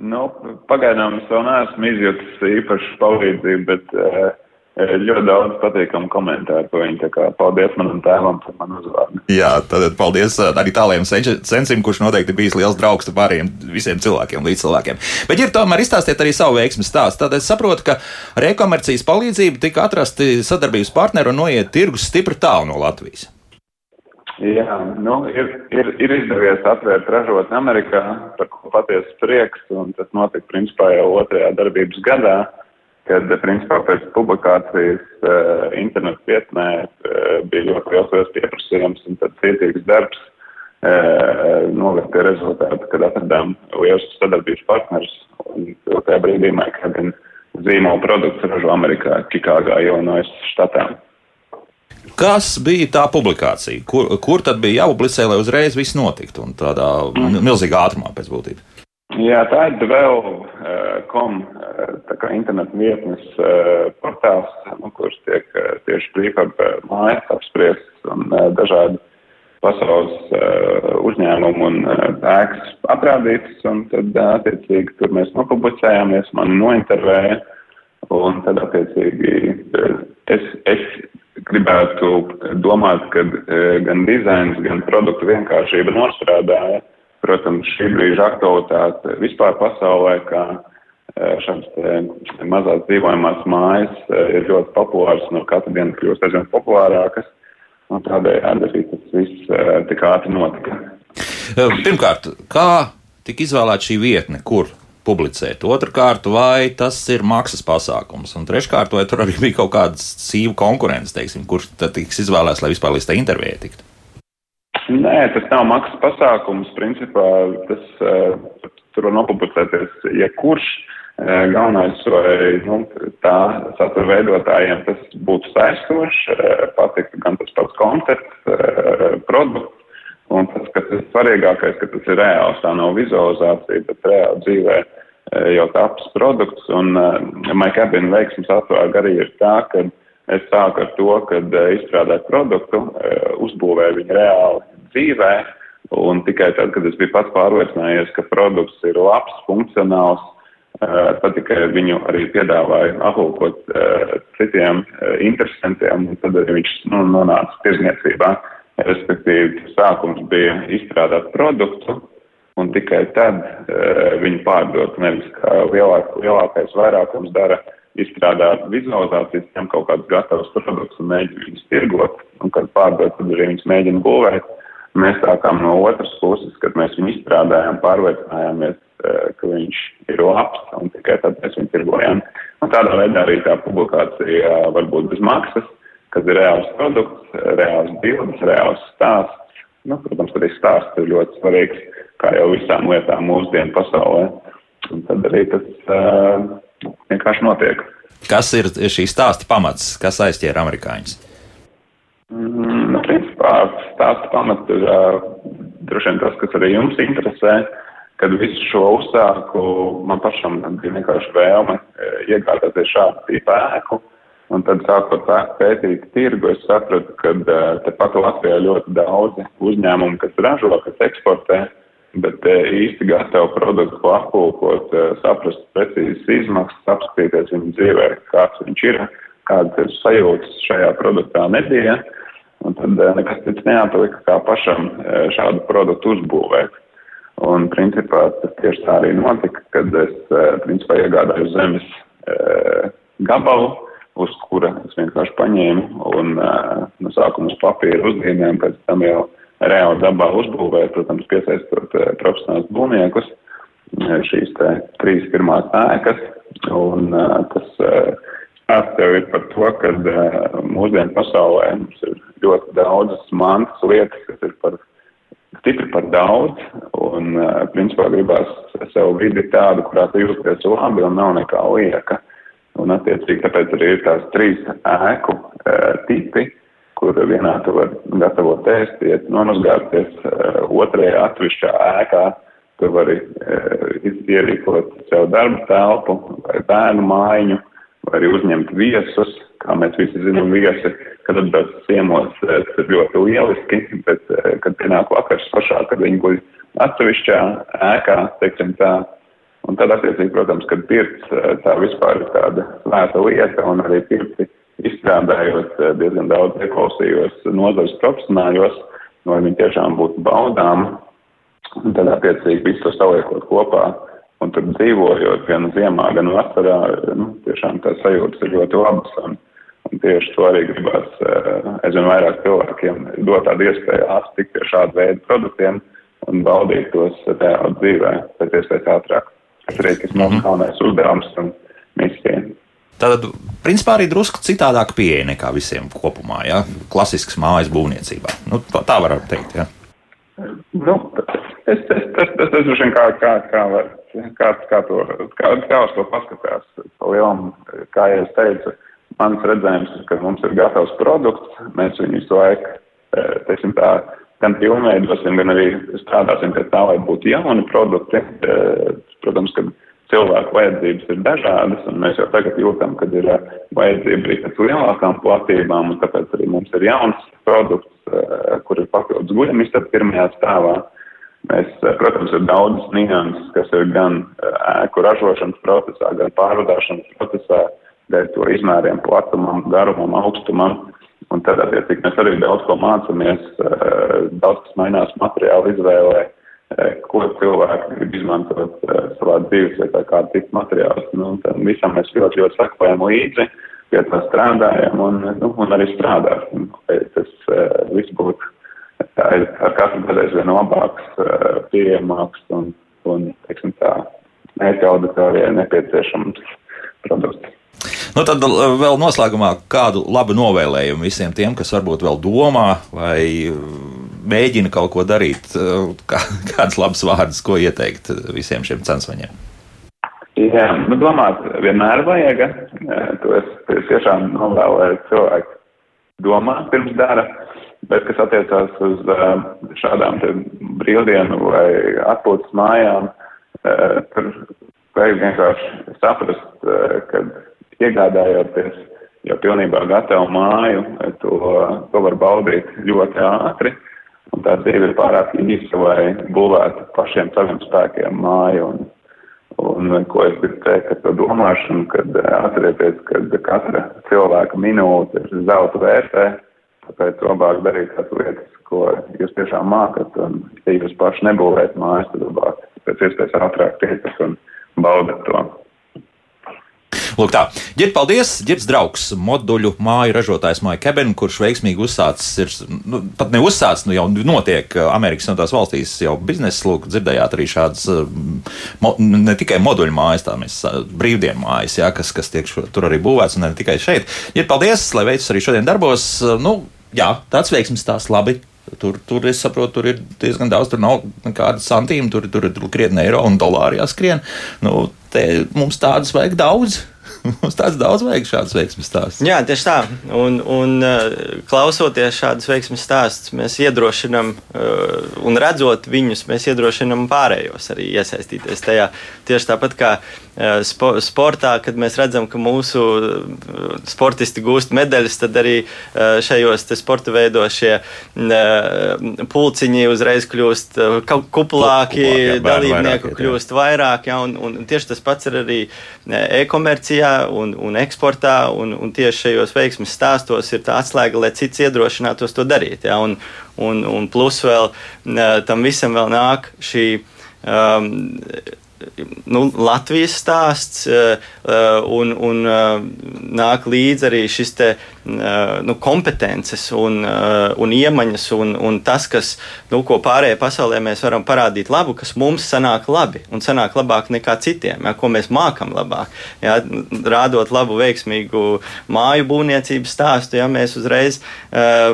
Speaker 6: Nu, pagaidām es vēl neesmu izjutis īpašu palīdzību, bet uh, ļoti daudz patīkamu komentāru par viņu. Kā paldies manam tēvam par manu uzvārdu.
Speaker 2: Jā, tad paldies arī tāliem sensim, kurš noteikti bijis liels draugs pārējiem visiem cilvēkiem, līdz cilvēkiem. Bet ir tomēr izstāstiet arī savu veiksmu stāstu. Tad es saprotu, ka ar e-komercijas palīdzību tika atrasti sadarbības partneri un noiet tirgus stipri tālu no Latvijas.
Speaker 6: Jā, nu, ir, ir, ir izdevies atvērt ražotni Amerikā, par ko patiesi prieks, un tas notika principā jau otrajā darbības gadā. Uh, kad, principā, pēc publikācijas uh, internetu vietnē uh, bija ļoti liels pieprasījums un tad cietīgs darbs uh, noved pie rezultātu, kad atradām liels sadarbības partners un tajā brīdī Maikabin zīmola produkts ražo Amerikā, Čikāgā, Illinois štatā.
Speaker 2: Kas bija tā publikācija? Kur, kur tad bija jāpublicē, lai uzreiz viss notiktu un tādā mm. milzīgā ātrumā pēc būtības?
Speaker 6: Jā, tā ir dvēl.com, tā kā internetu vietnes portāls, nu, kurš tiek tieši prefab mājas apspriests un dažādi pasaules uzņēmumu un ēkas aprādītas, un tad attiecīgi tur mēs nopublicējāmies, mani nointervēja, un tad attiecīgi es, es gribētu domāt, ka gan dizains, gan produktu vienkāršība nostrādāja protams, šī brīža aktualitāte vispār pasaulē, kā e, šādas mazās dzīvojamās mājas e, ir ļoti populāras un no katru dienu kļūst aizvien populārākas. Un tādējādi arī tas viss tik ātri notika.
Speaker 2: Pirmkārt, kā tika izvēlēta šī vietne, kur publicēt? Otrakārt, vai tas ir maksas pasākums? Un treškārt, vai tur arī bija kaut kāda sīva konkurence, teiksim, kurš tad tiks izvēlēts, lai vispār līdz tā intervijai tiktu?
Speaker 6: Nē, tas nav maksas pasākums. Principā tas tur var nopublicēties jebkurš. Uh, galvenais, vai nu, tā satura veidotājiem tas būtu saistošs, uh, patiktu gan tas pats koncepts, produkts. Un tas, kas ir svarīgākais, ka tas ir reāls, tā nav vizualizācija, bet reāli dzīvē jau taps produkts. Un uh, MyCabin veiksmes atvēr arī ir tā, ka es sāku ar to, ka uh, izstrādāt produktu, uh, uzbūvēju viņu reāli dzīvē. Un tikai tad, kad es biju pats pārliecinājies, ka produkts ir labs, funkcionāls, eh, tad tikai viņu arī piedāvāju aplūkot uh, citiem uh, interesantiem, un tad arī viņš nu, nonāca tirzniecībā. Respektīvi, sākums bija izstrādāt produktu, un tikai tad viņu pārdot, nevis kā lielāk, lielākais vairākums dara izstrādāt vizualizācijas, ņem kaut kādus gatavus produktus un mēģina viņus tirgot, un kad pārdot, tad arī viņus mēģina būvēt. Mēs sākām no otras puses, kad mēs viņu izstrādājām, pārliecinājāmies, eh, ka viņš ir labs, un tikai tad mēs viņu tirgojām. Un tādā veidā arī tā publikācija eh, var būt bez maksas, kad ir reāls produkts, reāls bildes, reāls stāsts. Nu, protams, arī stāsts ir ļoti svarīgs, kā jau visām lietām mūsdienu pasaulē. Un tad arī tas uh, vienkārši notiek.
Speaker 2: Kas ir šī stāsta pamats, kas aizķēra amerikāņus?
Speaker 6: Mm, nu, principā stāsta pamats ir uh, droši vien tas, kas arī jums interesē. Kad visu šo uzsāku, man pašam bija vienkārši vēlme iegādāties šādu tipu ēku. Un tad sākot pētīt tirgu, es sapratu, ka uh, tepat Latvijā ļoti daudzi uzņēmumi, kas ražo, kas eksportē, bet uh, īsti gatavu produktu apkopot, saprast precīzes izmaksas, apskatīties viņu dzīvē, kāds viņš ir, kādas sajūtas šajā produktā nebija. Un tad eh, nekas cits neatlika, kā pašam eh, šādu produktu uzbūvēt. Un, principā, tas tieši tā arī notika, kad es, eh, principā, iegādāju zemes gabalu, uz kura es vienkārši paņēmu un no sākuma uz papīra uzzīmējumu, pēc tam jau reāli dabā uzbūvēju, protams, piesaistot profesionāls būvniekus šīs te trīs pirmās ēkas. Un tas stāsts jau ir par to, ka mūsdienu pasaulē mums ir ļoti daudzas mantas lietas, kas ir par stipri par daudz, un, principā, gribās sev vidi tādu, kurā tu jūties labi un nav nekā lieka. Un, attiecīgi, tāpēc arī ir tās trīs ēku e, tipi, kur vienā tu var gatavot ēst, iet nomazgāties, e, otrajā atvišķā ēkā tu vari e, ierīkot sev darba telpu vai bērnu mājiņu, vai arī uzņemt viesus, kā mēs visi zinām, viesi kad atbrauc ciemos, eh, tas ļoti lieliski, bet, eh, kad pienāk vakars pašā, kad viņi guļ atsevišķā ēkā, teiksim tā, un tad attiecīgi, protams, kad pirts eh, tā vispār ir tāda svēta lieta, un arī pirti izstrādājot diezgan daudz ieklausījos nozares profesionāļos, lai viņi tiešām būtu baudām, un tad attiecīgi visu to saliekot kopā. Un tur dzīvojot gan ziemā, gan vasarā, nu, tiešām tās sajūtas ir ļoti labas. Un, Un tieši to arī gribās eh, aizvien vairāk cilvēkiem dot tādu iespēju attikt pie šāda veida produktiem un baudīt tos reāli dzīvē pēc iespējas ātrāk. Tas arī ir mūsu mhm. galvenais uzdevums un misija.
Speaker 2: Tātad, principā, arī drusku citādāk pieeja nekā visiem kopumā, ja? klasisks mājas būvniecībā. Nu, tā var teikt, jā. Ja?
Speaker 6: Nu, es, tas, tas, tas droši vien kā, kā, kā var, kā, kā to, kā, kā uz to paskatās, pa lielam, kā jau es teicu, Mans redzējums ir, ka mums ir gatavs produkts, mēs viņu visu laiku, e, teiksim tā, gan pilnveidosim, gan arī strādāsim pie tā, lai būtu jauni produkti. E, protams, ka cilvēku vajadzības ir dažādas, un mēs jau tagad jūtam, ka ir e, vajadzība arī pēc lielākām platībām, un tāpēc arī mums ir jauns produkts, kur ir papildus guļamistaba pirmajā stāvā. Mēs, protams, ir daudzas nianses, kas ir gan ēku ražošanas procesā, gan pārvadāšanas procesā, dēļ to izmēriem, platumam, garumam, augstumam. Un tad, attiecīgi, mēs arī daudz ko mācāmies, eh, daudz kas mainās materiālu izvēlē, eh, ko cilvēki grib izmantot eh, savā dzīvesvietā, kādu tipu materiālus. Nu, tam visam mēs ļoti, ļoti sakojam līdzi, pie tā strādājam un, nu, un arī strādāsim. Tas viss būtu ar katru gadu aizvien labāks, pieejamāks un, un teiksim tā, mērķa auditorijai nepieciešams produkts.
Speaker 2: Nu, tad vēl noslēgumā kādu labu novēlējumu visiem tiem, kas varbūt vēl domā vai mēģina kaut ko darīt. Kā, kāds labs vārds, ko ieteikt visiem šiem censvaņiem?
Speaker 6: Jā, nu domāt, vienmēr vajag. To es tiešām novēlēju cilvēku domāt pirms dara. Bet, kas attiecās uz šādām brīvdienu vai atpūtas mājām, tur vajag vienkārši saprast, ka iegādājoties jau pilnībā gatavu māju, to, to var baudīt ļoti ātri. Un tā dzīve ir pārāk īsa, lai būvētu pašiem saviem spēkiem māju. Un, un ko es gribu teikt ar to domāšanu, kad atcerieties, ka katra cilvēka minūte ir zelta vērtē, tāpēc labāk darīt tās lietas, ko jūs tiešām mākat. Un, ja jūs paši nebūvējat mājas, tad labāk pēc iespējas ātrāk tiekat un baudat to.
Speaker 2: Lūk, tā. Ģirt, paldies! Girts draugs, moduļu māju ražotājs Maija Keben, kurš veiksmīgi uzsācis, ir, nu, pat ne uzsācis, nu jau notiek uh, Amerikas Savienotās valstīs jau biznesa, lūk, dzirdējāt arī šādas, uh, mo, ne tikai moduļu mājas, tā mēs uh, brīvdienu mājas, jā, kas, kas tiek šo, tur arī būvēts, un ne tikai šeit. Ģirt, paldies, lai veicas arī šodien darbos. Nu, jā, tāds veiksmes tās labi. Tur, tur es saprotu, tur ir diezgan daudz, tur nav nekāda santīma, tur, tur ir krietni eiro un dolāri jāskrien. Nu, te mums tādas vajag daudz. Mums tāds daudz vajag šāds veiksmes stāsts.
Speaker 1: Jā, tieši tā. Un, un uh, klausoties šādus veiksmes stāstus, mēs iedrošinām uh, un redzot viņus, mēs iedrošinām pārējos arī iesaistīties tajā. Tieši tāpat kā uh, spo sportā, kad mēs redzam, ka mūsu sportisti gūst medaļas, tad arī šajos sporta veidos šie pulciņi uzreiz kļūst kuplāki, dalībnieku kļūst vairāk. Ja, un, un tieši tas pats ir arī e-komercijā un, un eksportā, un, un tieši šajos veiksmes stāstos ir tā atslēga, lai cits iedrošinātos to darīt. Ja? Un, un, un plus vēl tam visam vēl nāk šī. Um, nu, Latvijas stāsts, uh, un, un uh, nāk līdzi arī šis te, nu, kompetences un, un iemaņas, un, un tas, kas, nu, ko pārējai pasaulē mēs varam parādīt labu, kas mums sanāk labi un sanāk labāk nekā citiem, ja, ko mēs mākam labāk. Ja, rādot labu, veiksmīgu māju būvniecības stāstu, ja mēs uzreiz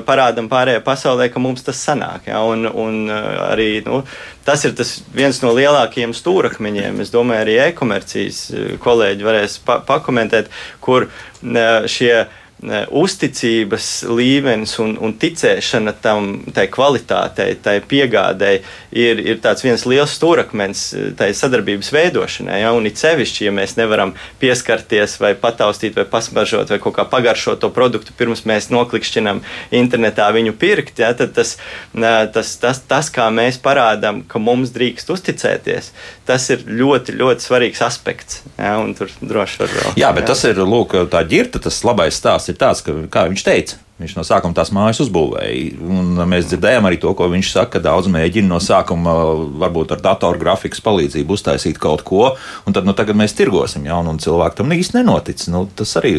Speaker 1: parādām pārējai pasaulē, ka mums tas sanāk. Ja, un, un arī, nu, tas ir tas viens no lielākajiem stūrakmeņiem. Es domāju, arī e-komercijas eh, kolēģi varēs pa pakomentēt, kur eh, šie uzticības līmenis un, un ticēšana tam, tai kvalitātei, tai piegādēji ir, ir tāds viens liels stūrakmens eh, tai sadarbības veidošanai. Ja? Un it sevišķi, ja mēs nevaram pieskarties vai pataustīt vai pasmaržot vai kaut kā pagaršot to produktu pirms mēs noklikšķinam internetā viņu pirkt, ja? tad tas, tas, tas, tas, kā mēs parādām, ka mums drīkst uzticēties, tas ir ļoti, ļoti svarīgs aspekts. Ja? Un tur droši var vēl.
Speaker 2: Jā, bet jā. tas ir, lūk, tā ģirta, tas labais stāsts ir tāds, ka, kā viņš teica, Viņš no sākuma tās mājas uzbūvēja. Un mēs dzirdējām arī to, ko viņš saka, ka daudz mēģina no sākuma varbūt ar datoru grafikas palīdzību uztaisīt kaut ko, un tad nu, tagad mēs tirgosim jaunu, un cilvēku tam īsti nenotic. Nu, tas arī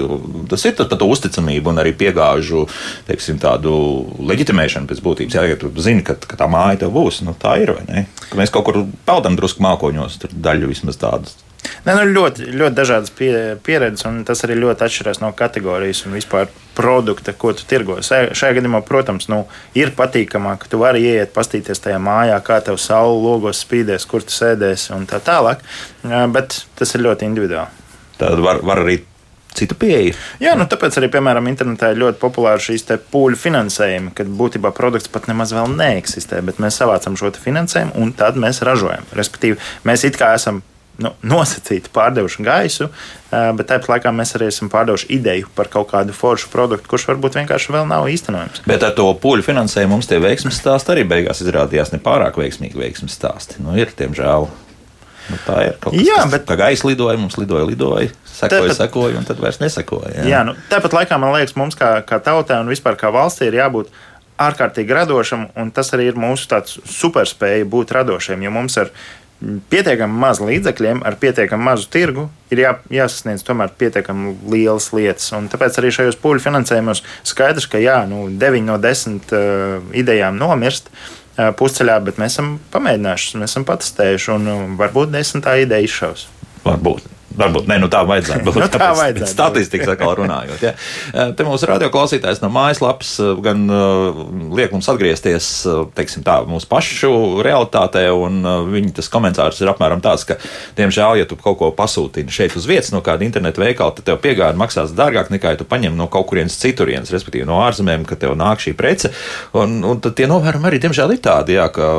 Speaker 2: tas ir par to uzticamību un arī piegāžu teiksim, tādu leģitimēšanu pēc būtības. Jā, ja tu zini, ka, ka tā māja tev būs, nu, tā ir vai ne? Ka mēs kaut kur peldam drusku mākoņos, daļu vismaz tādu
Speaker 3: Ne, nu, ļoti, ļoti dažādas pie, pieredzes, un tas arī ļoti atšķirās no kategorijas un vispār produkta, ko tu tirgo. Šajā gadījumā, protams, nu, ir patīkamāk, ka tu vari ieiet, pastīties tajā mājā, kā tev saule logos spīdēs, kur tu sēdēsi un tā tālāk. Bet tas ir ļoti individuāli.
Speaker 2: Tad var, var arī citu pieeju.
Speaker 3: Jā, nu tāpēc arī, piemēram, internetā ir ļoti populāri šīs pūļu finansējumi, kad būtībā produkts pat nemaz vēl neeksistē, bet mēs savācam šo finansējumu un tad mēs ražojam. Respektīvi, mēs it kā esam nu, nosacīti pārdevuši gaisu, bet tāpat laikā mēs arī esam pārdevuši ideju par kaut kādu foršu produktu, kurš varbūt vienkārši vēl nav īstenojams.
Speaker 2: Bet ar to pūļu finansējumu mums tie veiksmes stāsti arī beigās izrādījās nepārāk veiksmīgi veiksmes stāsti. Nu, ir, diemžēl. Nu, tā ir kaut kas, kas bet... kā gaisa lidoja, mums lidoja, lidoja, sekoja, tāpat... sekoja, un tad vairs nesekoja. Jā,
Speaker 3: jā nu, tāpat laikā man liekas, mums kā, kā tautai un vispār kā valstī ir jābūt ārkārtīgi radošam, un tas arī ir mūsu superspēja būt radošiem. Jo mums ar pietiekami maz līdzekļiem, ar pietiekami mazu tirgu, ir jā, jāsasniedz tomēr pietiekami lielas lietas. Un tāpēc arī šajos pūļu finansējumos skaidrs, ka jā, nu, 9 no 10 uh, idejām nomirst. Uh, pusceļā, bet mēs esam pamēģinājuši, mēs esam patestējuši, un uh, varbūt desmitā ideja izšaus.
Speaker 2: Varbūt. Varbūt ne, nu tā vajadzētu būt.
Speaker 3: nu, tā vajadzētu.
Speaker 2: Statistikas atkal runājot. Ja. Te mūsu radioklausītājs no mājaslapas gan uh, liek mums atgriezties teiksim, tā, mūsu pašu realitātē, un viņa tas komentārs ir apmēram tāds, ka, diemžēl, ja tu kaut ko pasūtīni šeit uz vietas no kāda interneta veikala, tad tev piegāde maksās dārgāk nekā, ja tu paņem no kaut kurienes citurienes, respektīvi no ārzemēm, ka tev nāk šī prece. Un, un tad tie novērojumi arī, diemžēl, ir tādi, jā, ka,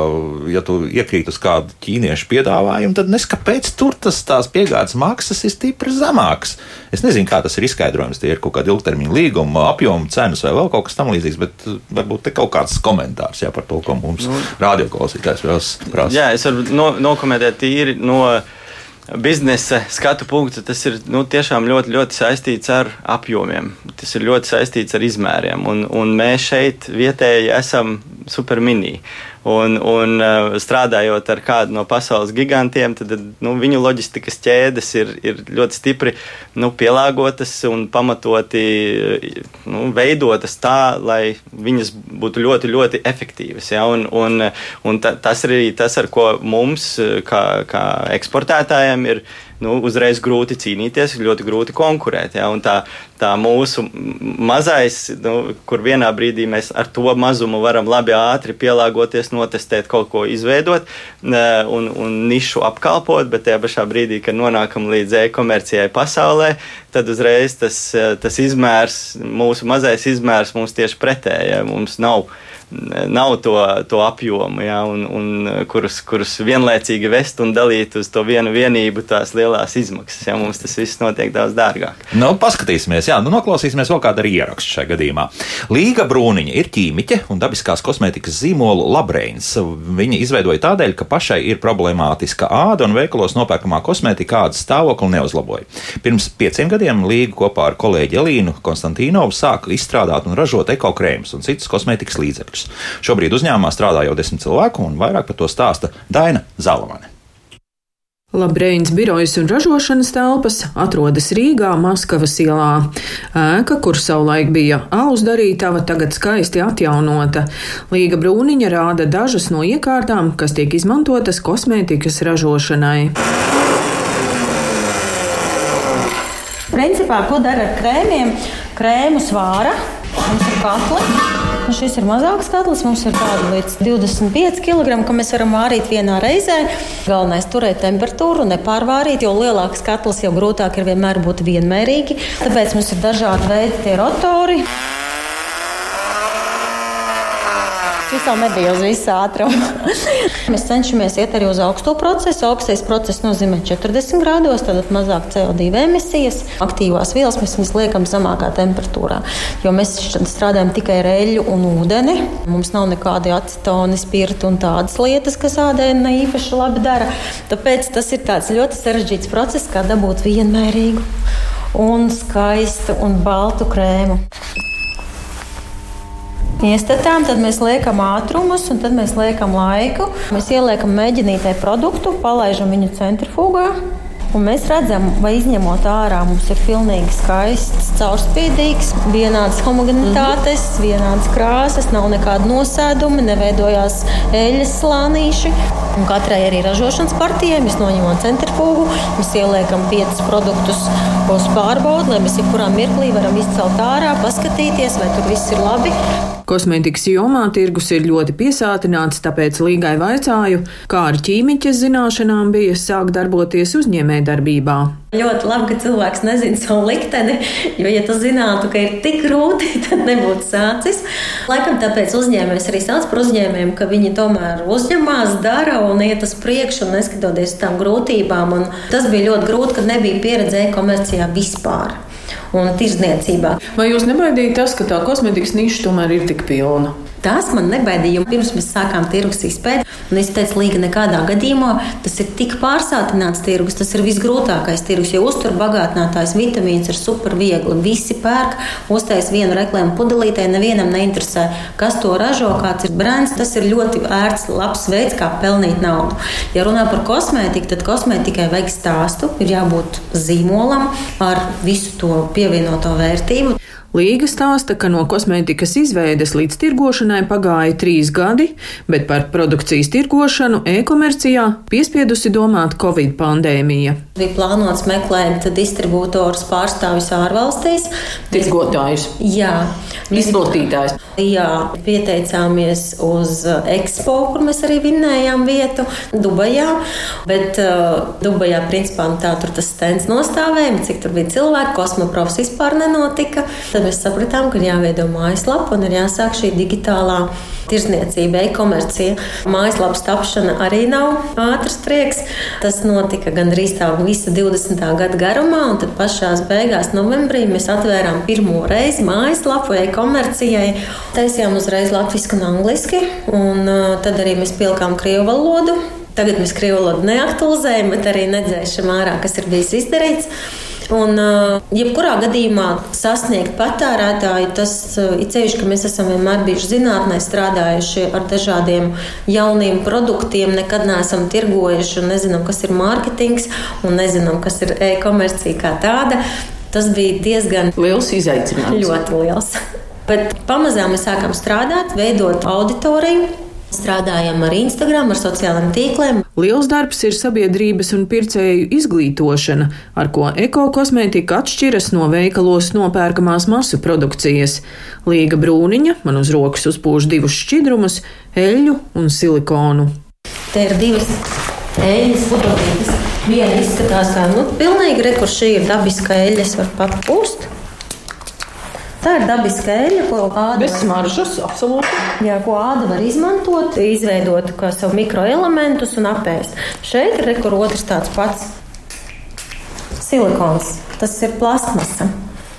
Speaker 2: ja tu iekrīt uz kādu ķīniešu piedāvājumu, tad nes kāpēc tur tas tās piegādes maksas maksas ir stipri zemākas. Es nezinu, kā tas ir izskaidrojams. Tie ir kaut kādi ilgtermiņa līguma, apjoma, cenas vai vēl kaut kas tamlīdzīgs, bet uh, varbūt te kaut kāds komentārs jā, par to, ko mums nu, radioklausītājs vēl prasa.
Speaker 1: Jā, es varu no, nokomentēt tīri no biznesa skatu punktu, tas ir nu, tiešām ļoti, ļoti saistīts ar apjomiem. Tas ir ļoti saistīts ar izmēriem. Un, un mēs šeit vietēji esam supermini. Un, un uh, strādājot ar kādu no pasaules gigantiem, tad nu, viņu loģistikas ķēdes ir, ir ļoti stipri nu, pielāgotas un pamatoti nu, veidotas tā, lai viņas būtu ļoti, ļoti efektīvas. Ja? Un, un, un ta, tas ir arī tas, ar ko mums, kā, kā eksportētājiem, ir nu, uzreiz grūti cīnīties, ļoti grūti konkurēt. Ja? Un tā, tā mūsu mazais, nu, kur vienā brīdī mēs ar to mazumu varam labi ātri pielāgoties, notestēt, kaut ko izveidot un, un nišu apkalpot, bet tajā pašā brīdī, kad nonākam līdz e-komercijai pasaulē, tad uzreiz tas, tas izmērs, mūsu mazais izmērs mums tieši pretēji. Mums nav nav to, to apjomu, ja, un, un kurus, kurus vienlaicīgi vest un dalīt uz to vienu vienību tās lielās izmaksas. Ja, mums tas viss notiek daudz dārgāk.
Speaker 2: Nu, paskatīsimies, jā, nu, noklausīsimies vēl kādu ierakstu šajā gadījumā. Līga Brūniņa ir ķīmiķe un dabiskās kosmētikas zīmolu Labreins. Viņa izveidoja tādēļ, ka pašai ir problemātiska āda un veikalos nopērkamā kosmētika ādas stāvokli neuzlaboja. Pirms pieciem gadiem Līga kopā ar kolēģi Elīnu Konstantīnovu sāka izstrādāt un ražot ekokrēmus un citus kosmētikas līdzekļus līdzekļus. Šobrīd uzņēmumā strādā jau desmit cilvēku, un vairāk par to stāsta Daina Zalamane.
Speaker 7: Labreins birojas un ražošanas telpas atrodas Rīgā, Maskavas ielā. Ēka, kur savulaik bija alus darītava, tagad skaisti atjaunota. Līga brūniņa rāda dažas no iekārtām, kas tiek izmantotas kosmētikas ražošanai.
Speaker 8: Principā, ko dara ar krēmiem? Krēmu svāra, mums ir katli. Nu, šis ir mazāks katls, mums ir tāda līdz 25 kg, ko mēs varam vārīt vienā reizē. Galvenais ir turēt temperatūru, nepārvārīt, jo lielāks katls jau grūtāk ir vienmēr būt vienmērīgi. Tāpēc mums ir dažādi veidi tie rotori. Vēl nebija uz visu ātrumu. Mēs cenšamies iet arī uz augsto procesu. Augstais process nozīmē 40 grādos, tad mazāk CO2 emisijas. Aktīvās vielas mēs liekam zemākā temperatūrā, jo mēs strādājam tikai ar eļļu un ūdeni. Mums nav nekādi acetoni, spirti un tādas lietas, kas ādai ne īpaši labi dara. Tāpēc tas ir ļoti sarežģīts process, kā dabūt vienmērīgu un skaistu un baltu krēmu iestatām, tad mēs liekam ātrumus un tad mēs liekam laiku. Mēs ieliekam mēģinītē produktu, palaižam viņu centrifugā. Un mēs redzam, vai izņemot ārā, mums ir pilnīgi skaists, caurspīdīgs, vienāds homogenitātes, mhm. vienādas krāsas, nav nekāda nosēduma, neveidojās eļļas slānīši. Un katrai arī ražošanas partijai mēs noņemam centrifūgu, mēs ieliekam piecus produktus uz pārbaudi, lai mēs jebkurā mirklī varam izcelt ārā, paskatīties, vai tur viss ir labi.
Speaker 7: Kosmētikas jomā tirgus ir ļoti piesātināts, tāpēc līgai vaicāju, kā ar ķīmiķes zināšanām bija sākt darboties uzņēmējdarbībā.
Speaker 8: Ļoti labi, ka cilvēks nezina savu likteni, jo, ja tu zinātu, ka ir tik grūti, tad nebūtu sācis. Laikam tāpēc uzņēmējs arī sauc par uzņēmējiem, ka viņi tomēr uzņemās, dara un iet uz priekšu, neskatoties uz tām grūtībām. Un tas bija ļoti grūti, kad nebija pieredze e-komercijā vispār un tirdzniecībā.
Speaker 7: Vai jūs nebaidījāt tas, ka tā kosmetikas niša tomēr ir tik pilna?
Speaker 8: Tas man nebaidīja, jo pirms mēs sākām tirgus izpēti, un es teicu, līga nekādā gadījumā tas ir tik pārsātināts tirgus, tas ir visgrūtākais tirgus, jo uzturbagātinātājs vitamīns ir super viegli. Visi pērk, uztais vienu reklāmu pudelītē, nevienam neinteresē, kas to ražo, kāds ir brands. Tas ir ļoti ērts, labs veids, kā pelnīt naudu. Ja runā par kosmētiku, tad kosmētikai vajag stāstu, ir jābūt zīmolam ar visu to pievienoto vērtību.
Speaker 7: Līga stāsta, ka no kosmētikas izveides līdz tirgošanai pagāja trīs gadi, bet par produkcijas tirgošanu e-komercijā piespiedusi domāt Covid pandēmija.
Speaker 8: Bija plānots meklēt distribūtorus pārstāvis ārvalstīs.
Speaker 7: Tirgotājus.
Speaker 8: Jā.
Speaker 7: Izplatītājs.
Speaker 8: Jā, pieteicāmies uz Expo, kur mēs arī vinnējām vietu Dubajā. Bet uh, Dubajā, principā, tā tur tas stends nostāvēja, cik tur bija cilvēki, kosmoprofs vispār nenotika. Tad mēs sapratām, ka ir jāveido mājaslapa un ir jāsāk šī digitālā tirzniecība, e-komercija. Mājaslapas tapšana arī nav ātrs prieks. Tas notika gandrīz tā visa 20. gada garumā, un tad pašā beigās, novembrī, mēs atvērām pirmo reizi mājaslapu e-komercijai. Taisījām uzreiz latviešu un angliski, un uh, tad arī mēs pielikām krievu valodu. Tagad mēs krievu valodu neaktualizējam, bet arī nedzēšam ārā, kas ir bijis izdarīts. Un, uh, jebkurā gadījumā sasniegt patērētāju, tas uh, ir ceļš, ka mēs esam vienmēr bijuši zinātnē, strādājuši ar dažādiem jauniem produktiem, nekad neesam tirgojuši un nezinām, kas ir mārketings un nezinām, kas ir e-komercija kā tāda. Tas bija diezgan
Speaker 7: liels izaicinājums.
Speaker 8: Ļoti liels. Bet pamazām mēs sākām strādāt, veidot auditoriju Strādājam ar Instagram, ar sociālajiem tīkliem.
Speaker 7: Liels darbs ir sabiedrības un pircēju izglītošana, ar ko ekokosmētika atšķiras no veikalos nopērkamās masu produkcijas. Līga brūniņa man uz rokas uzpūš divus šķidrumus - eļļu un silikonu.
Speaker 8: Te ir divas eļļas pudelītes. Viena izskatās kā nu, pilnīgi rekurša, ir dabiska eļļa, var papūst. Tā ir dabiska eļļa, ko āda
Speaker 7: Bez smaržas, absolūti.
Speaker 8: Jā, ko āda var izmantot, izveidot kā savu mikroelementus un apēst. Šeit ir rekur otrs tāds pats silikons. Tas ir plastmasa.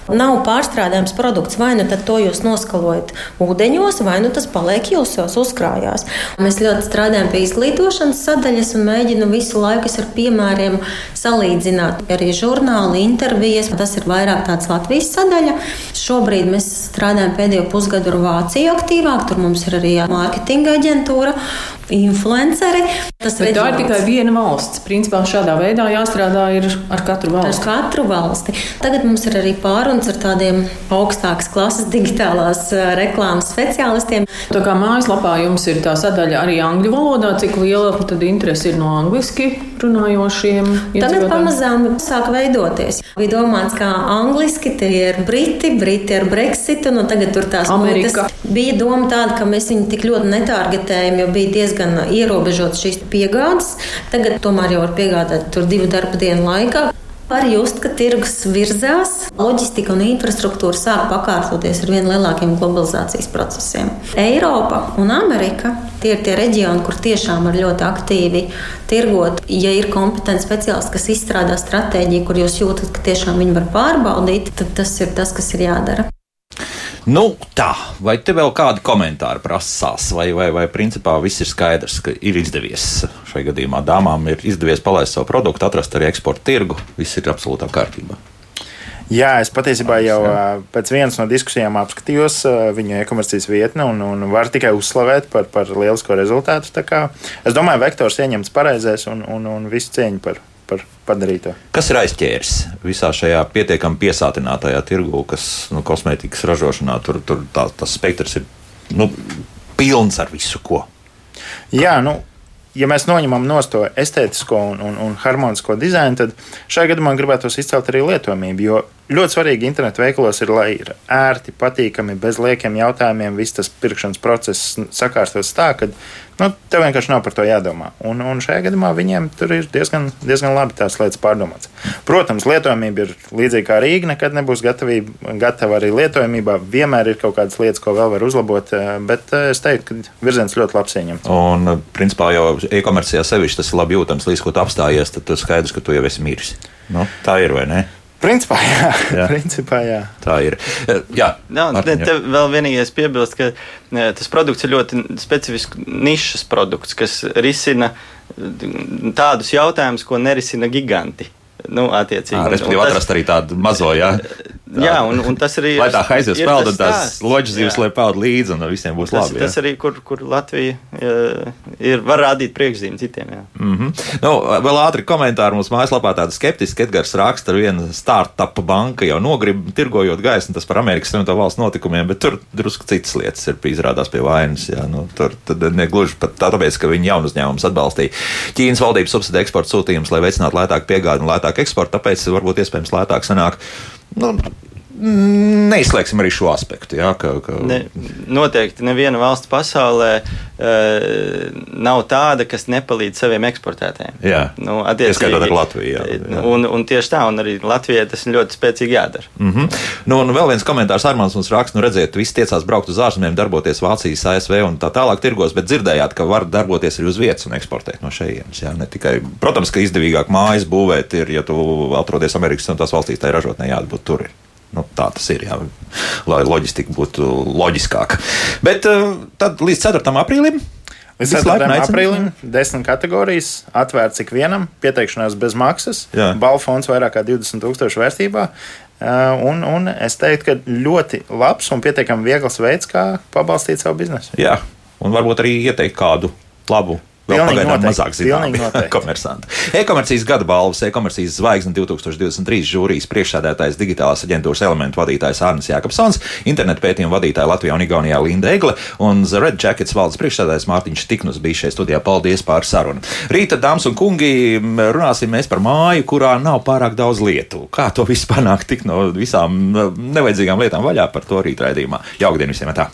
Speaker 8: Nav pārstrādājams produkts, vai nu to jūs noskalojat ūdeņos, vai nu tas paliek jūsos uzkrājās. Mēs ļoti strādājam pie izglītošanas sadaļas un mēģinam visu laiku ar piemēriem salīdzināt. Arī žurnāli, intervijas, tas ir vairāk tāds Latvijas sadaļa. Šobrīd mēs strādājam pēdējo pusgadu ar Vāciju aktīvāk, tur mums ir arī mārketinga aģentūra. Influenceri.
Speaker 7: Tas ir tikai viena valsts. Principā šādā veidā jāstrādā ar katru valsti.
Speaker 8: Ar katru valsti. Tagad mums ir arī pārunas ar tādiem augstākas klases digitālās reklāmas speciālistiem.
Speaker 7: Tā kā mājaslapā jums ir tā sadaļa arī angļu valodā, cik liela tad interese ir no angliski runājošiem?
Speaker 8: Tagad pamazām sāk veidoties. Bija domāts, kā angliski tie ir briti, briti ar Brexitu, nu tagad tur tās
Speaker 7: Amerika.
Speaker 8: Muitas. Bija doma tāda, ka mēs viņu tik ļoti netārgetējam, jo bija diezgan ierobežotas šīs piegādes. Tagad tomēr jau var piegādāt tur divu darba dienu laikā. Var just, ka tirgus virzās, loģistika un infrastruktūra sāk pakārtoties ar vien lielākiem globalizācijas procesiem. Eiropa un Amerika tie ir tie reģioni, kur tiešām var ļoti aktīvi tirgot. Ja ir kompetenti speciālisti, kas izstrādā stratēģiju, kur jūs jūtat, ka tiešām viņi var pārbaudīt, tad tas ir tas, kas ir jādara.
Speaker 2: Nu, tā, vai te vēl kādi komentāri prasās, vai, vai, vai principā viss ir skaidrs, ka ir izdevies? Šai gadījumā dāmām ir izdevies palaist savu produktu, atrast arī eksporta tirgu, viss ir absolūtā kārtībā.
Speaker 3: Jā, es patiesībā jau pēc vienas no diskusijām apskatījos viņu e-komercijas vietni un, un varu tikai uzslavēt par, par lielisko rezultātu. Es domāju, vektors ieņemts pareizais un, un, un visu cieņu par, par padarīto.
Speaker 2: Kas ir aizķēris visā šajā pietiekami piesātinātajā tirgū, kas nu, kosmētikas ražošanā tur, tur tā, tas spektrs ir nu, pilns ar visu ko?
Speaker 3: Jā, nu, ja mēs noņemam no to estētisko un, un, un harmonisko dizainu, tad šajā gadījumā gribētos izcelt arī lietojamību. Jo ļoti svarīgi internetu veikalos ir, lai ir ērti, patīkami, bez liekiem jautājumiem, viss tas pirkšanas process sakārtots tā, ka nu, tev vienkārši nav par to jādomā. Un, un šajā gadījumā viņiem tur ir diezgan, diezgan labi tās lietas pārdomāts. Protams, lietojamība ir līdzīga kā Rīga, nekad nebūs gatavība, gatava arī lietojamībā. Vienmēr ir kaut kādas lietas, ko vēl var uzlabot, bet es teiktu, ka virziens ļoti labs ieņemts.
Speaker 2: Un, principā, jau e-komercijā sevišķi tas ir labi jūtams, līdz ko tu apstājies, tad tu skaidrs, ka tu jau esi miris. Nu, tā ir vai ne?
Speaker 3: Principā, jā. jā. Principā, jā.
Speaker 2: Tā ir. Jā,
Speaker 1: jā Martin, te vēl vienīgais piebilst, ka tas produkts ir ļoti specifisks nišas produkts, kas risina tādus jautājumus, ko nerisina giganti. Nu, attiecīgi.
Speaker 2: À, respektīvi, atrast arī tādu mazo, jā.
Speaker 1: Tā, jā, un, un tas arī.
Speaker 2: Lai tā haizivs peld, un tās loģis zivs, lai peld līdzi, un visiem būs
Speaker 1: tas,
Speaker 2: labi.
Speaker 1: Jā. Tas arī, kur, kur Latvija ir, var rādīt priekšzīmi citiem. Jā.
Speaker 2: Mm -hmm. nu, vēl ātri komentāri mums mājaslapā tāda skeptiska. Edgars raksta, ka viena startup banka jau nogrib tirgojot gaismu, tas par Amerikas Savienoto valstu notikumiem, bet tur drusku citas lietas ir izrādās pie vainas. Jā, nu, tur negluži pat tā, tāpēc, ka viņi jaunu uzņēmumus atbalstīja. Ķīnas valdības subsidē eksporta sūtījumus, lai veicinātu lētāku piegādi un lētāku eksportu, tāpēc varbūt iespējams lētāk sanāk. Nu, Neizslēgsim arī šo aspektu. Jā, ka, ka...
Speaker 1: Ne, noteikti neviena valsts pasaulē uh, nav tāda, kas nepalīdz saviem eksportētājiem.
Speaker 2: Jā, nu, ieskaitot arī Latviju. Jā, jā.
Speaker 1: Un, un tieši tā, un arī Latvijai tas ļoti spēcīgi jādara.
Speaker 2: Mm -hmm. nu, un vēl viens komentārs Armāns mums raksta, nu redziet, visi tiecās braukt uz ārzemēm, darboties Vācijas, ASV un tā tālāk tirgos, bet dzirdējāt, ka var darboties arī uz vietas un eksportēt no šejienes. Jā, ne tikai, protams, ka izdevīgāk mājas būvēt ir, ja tu atrodies Amerikas un tās valstīs, tai ražotnē jābūt tur. Ir. Nu, tā tas ir, jā, lai loģistika būtu loģiskāka. Bet uh, tad līdz 4. aprīlim.
Speaker 3: Līdz 4. aprīlim desmit kategorijas atvērts ik vienam, pieteikšanās bez maksas, balvu fonds vairāk kā 20 tūkstošu vērtībā. Uh, un, un es teiktu, ka ļoti labs un pietiekami viegls veids, kā pabalstīt savu biznesu.
Speaker 2: Jā, un varbūt arī ieteikt kādu labu pagaidām mazāk
Speaker 3: noteikti.
Speaker 2: komersanti. E-komercijas gada balvas, e-komercijas zvaigzne 2023 žūrijas priekšsēdētājs digitālās aģentūras elementu vadītājs Arnis Jākapsons, internetu pētījumu vadītāja Latvijā un Igaunijā Linda Egle un The Red Jackets valdes priekšsēdētājs Mārtiņš Tiknus bija šeit studijā. Paldies par sarunu. Rīta, dāmas un kungi, runāsim mēs par māju, kurā nav pārāk daudz lietu. Kā to visu panākt tik no visām nevajadzīgām lietām vaļā par to rīt raidījumā. Jaukdien visiem! Tā.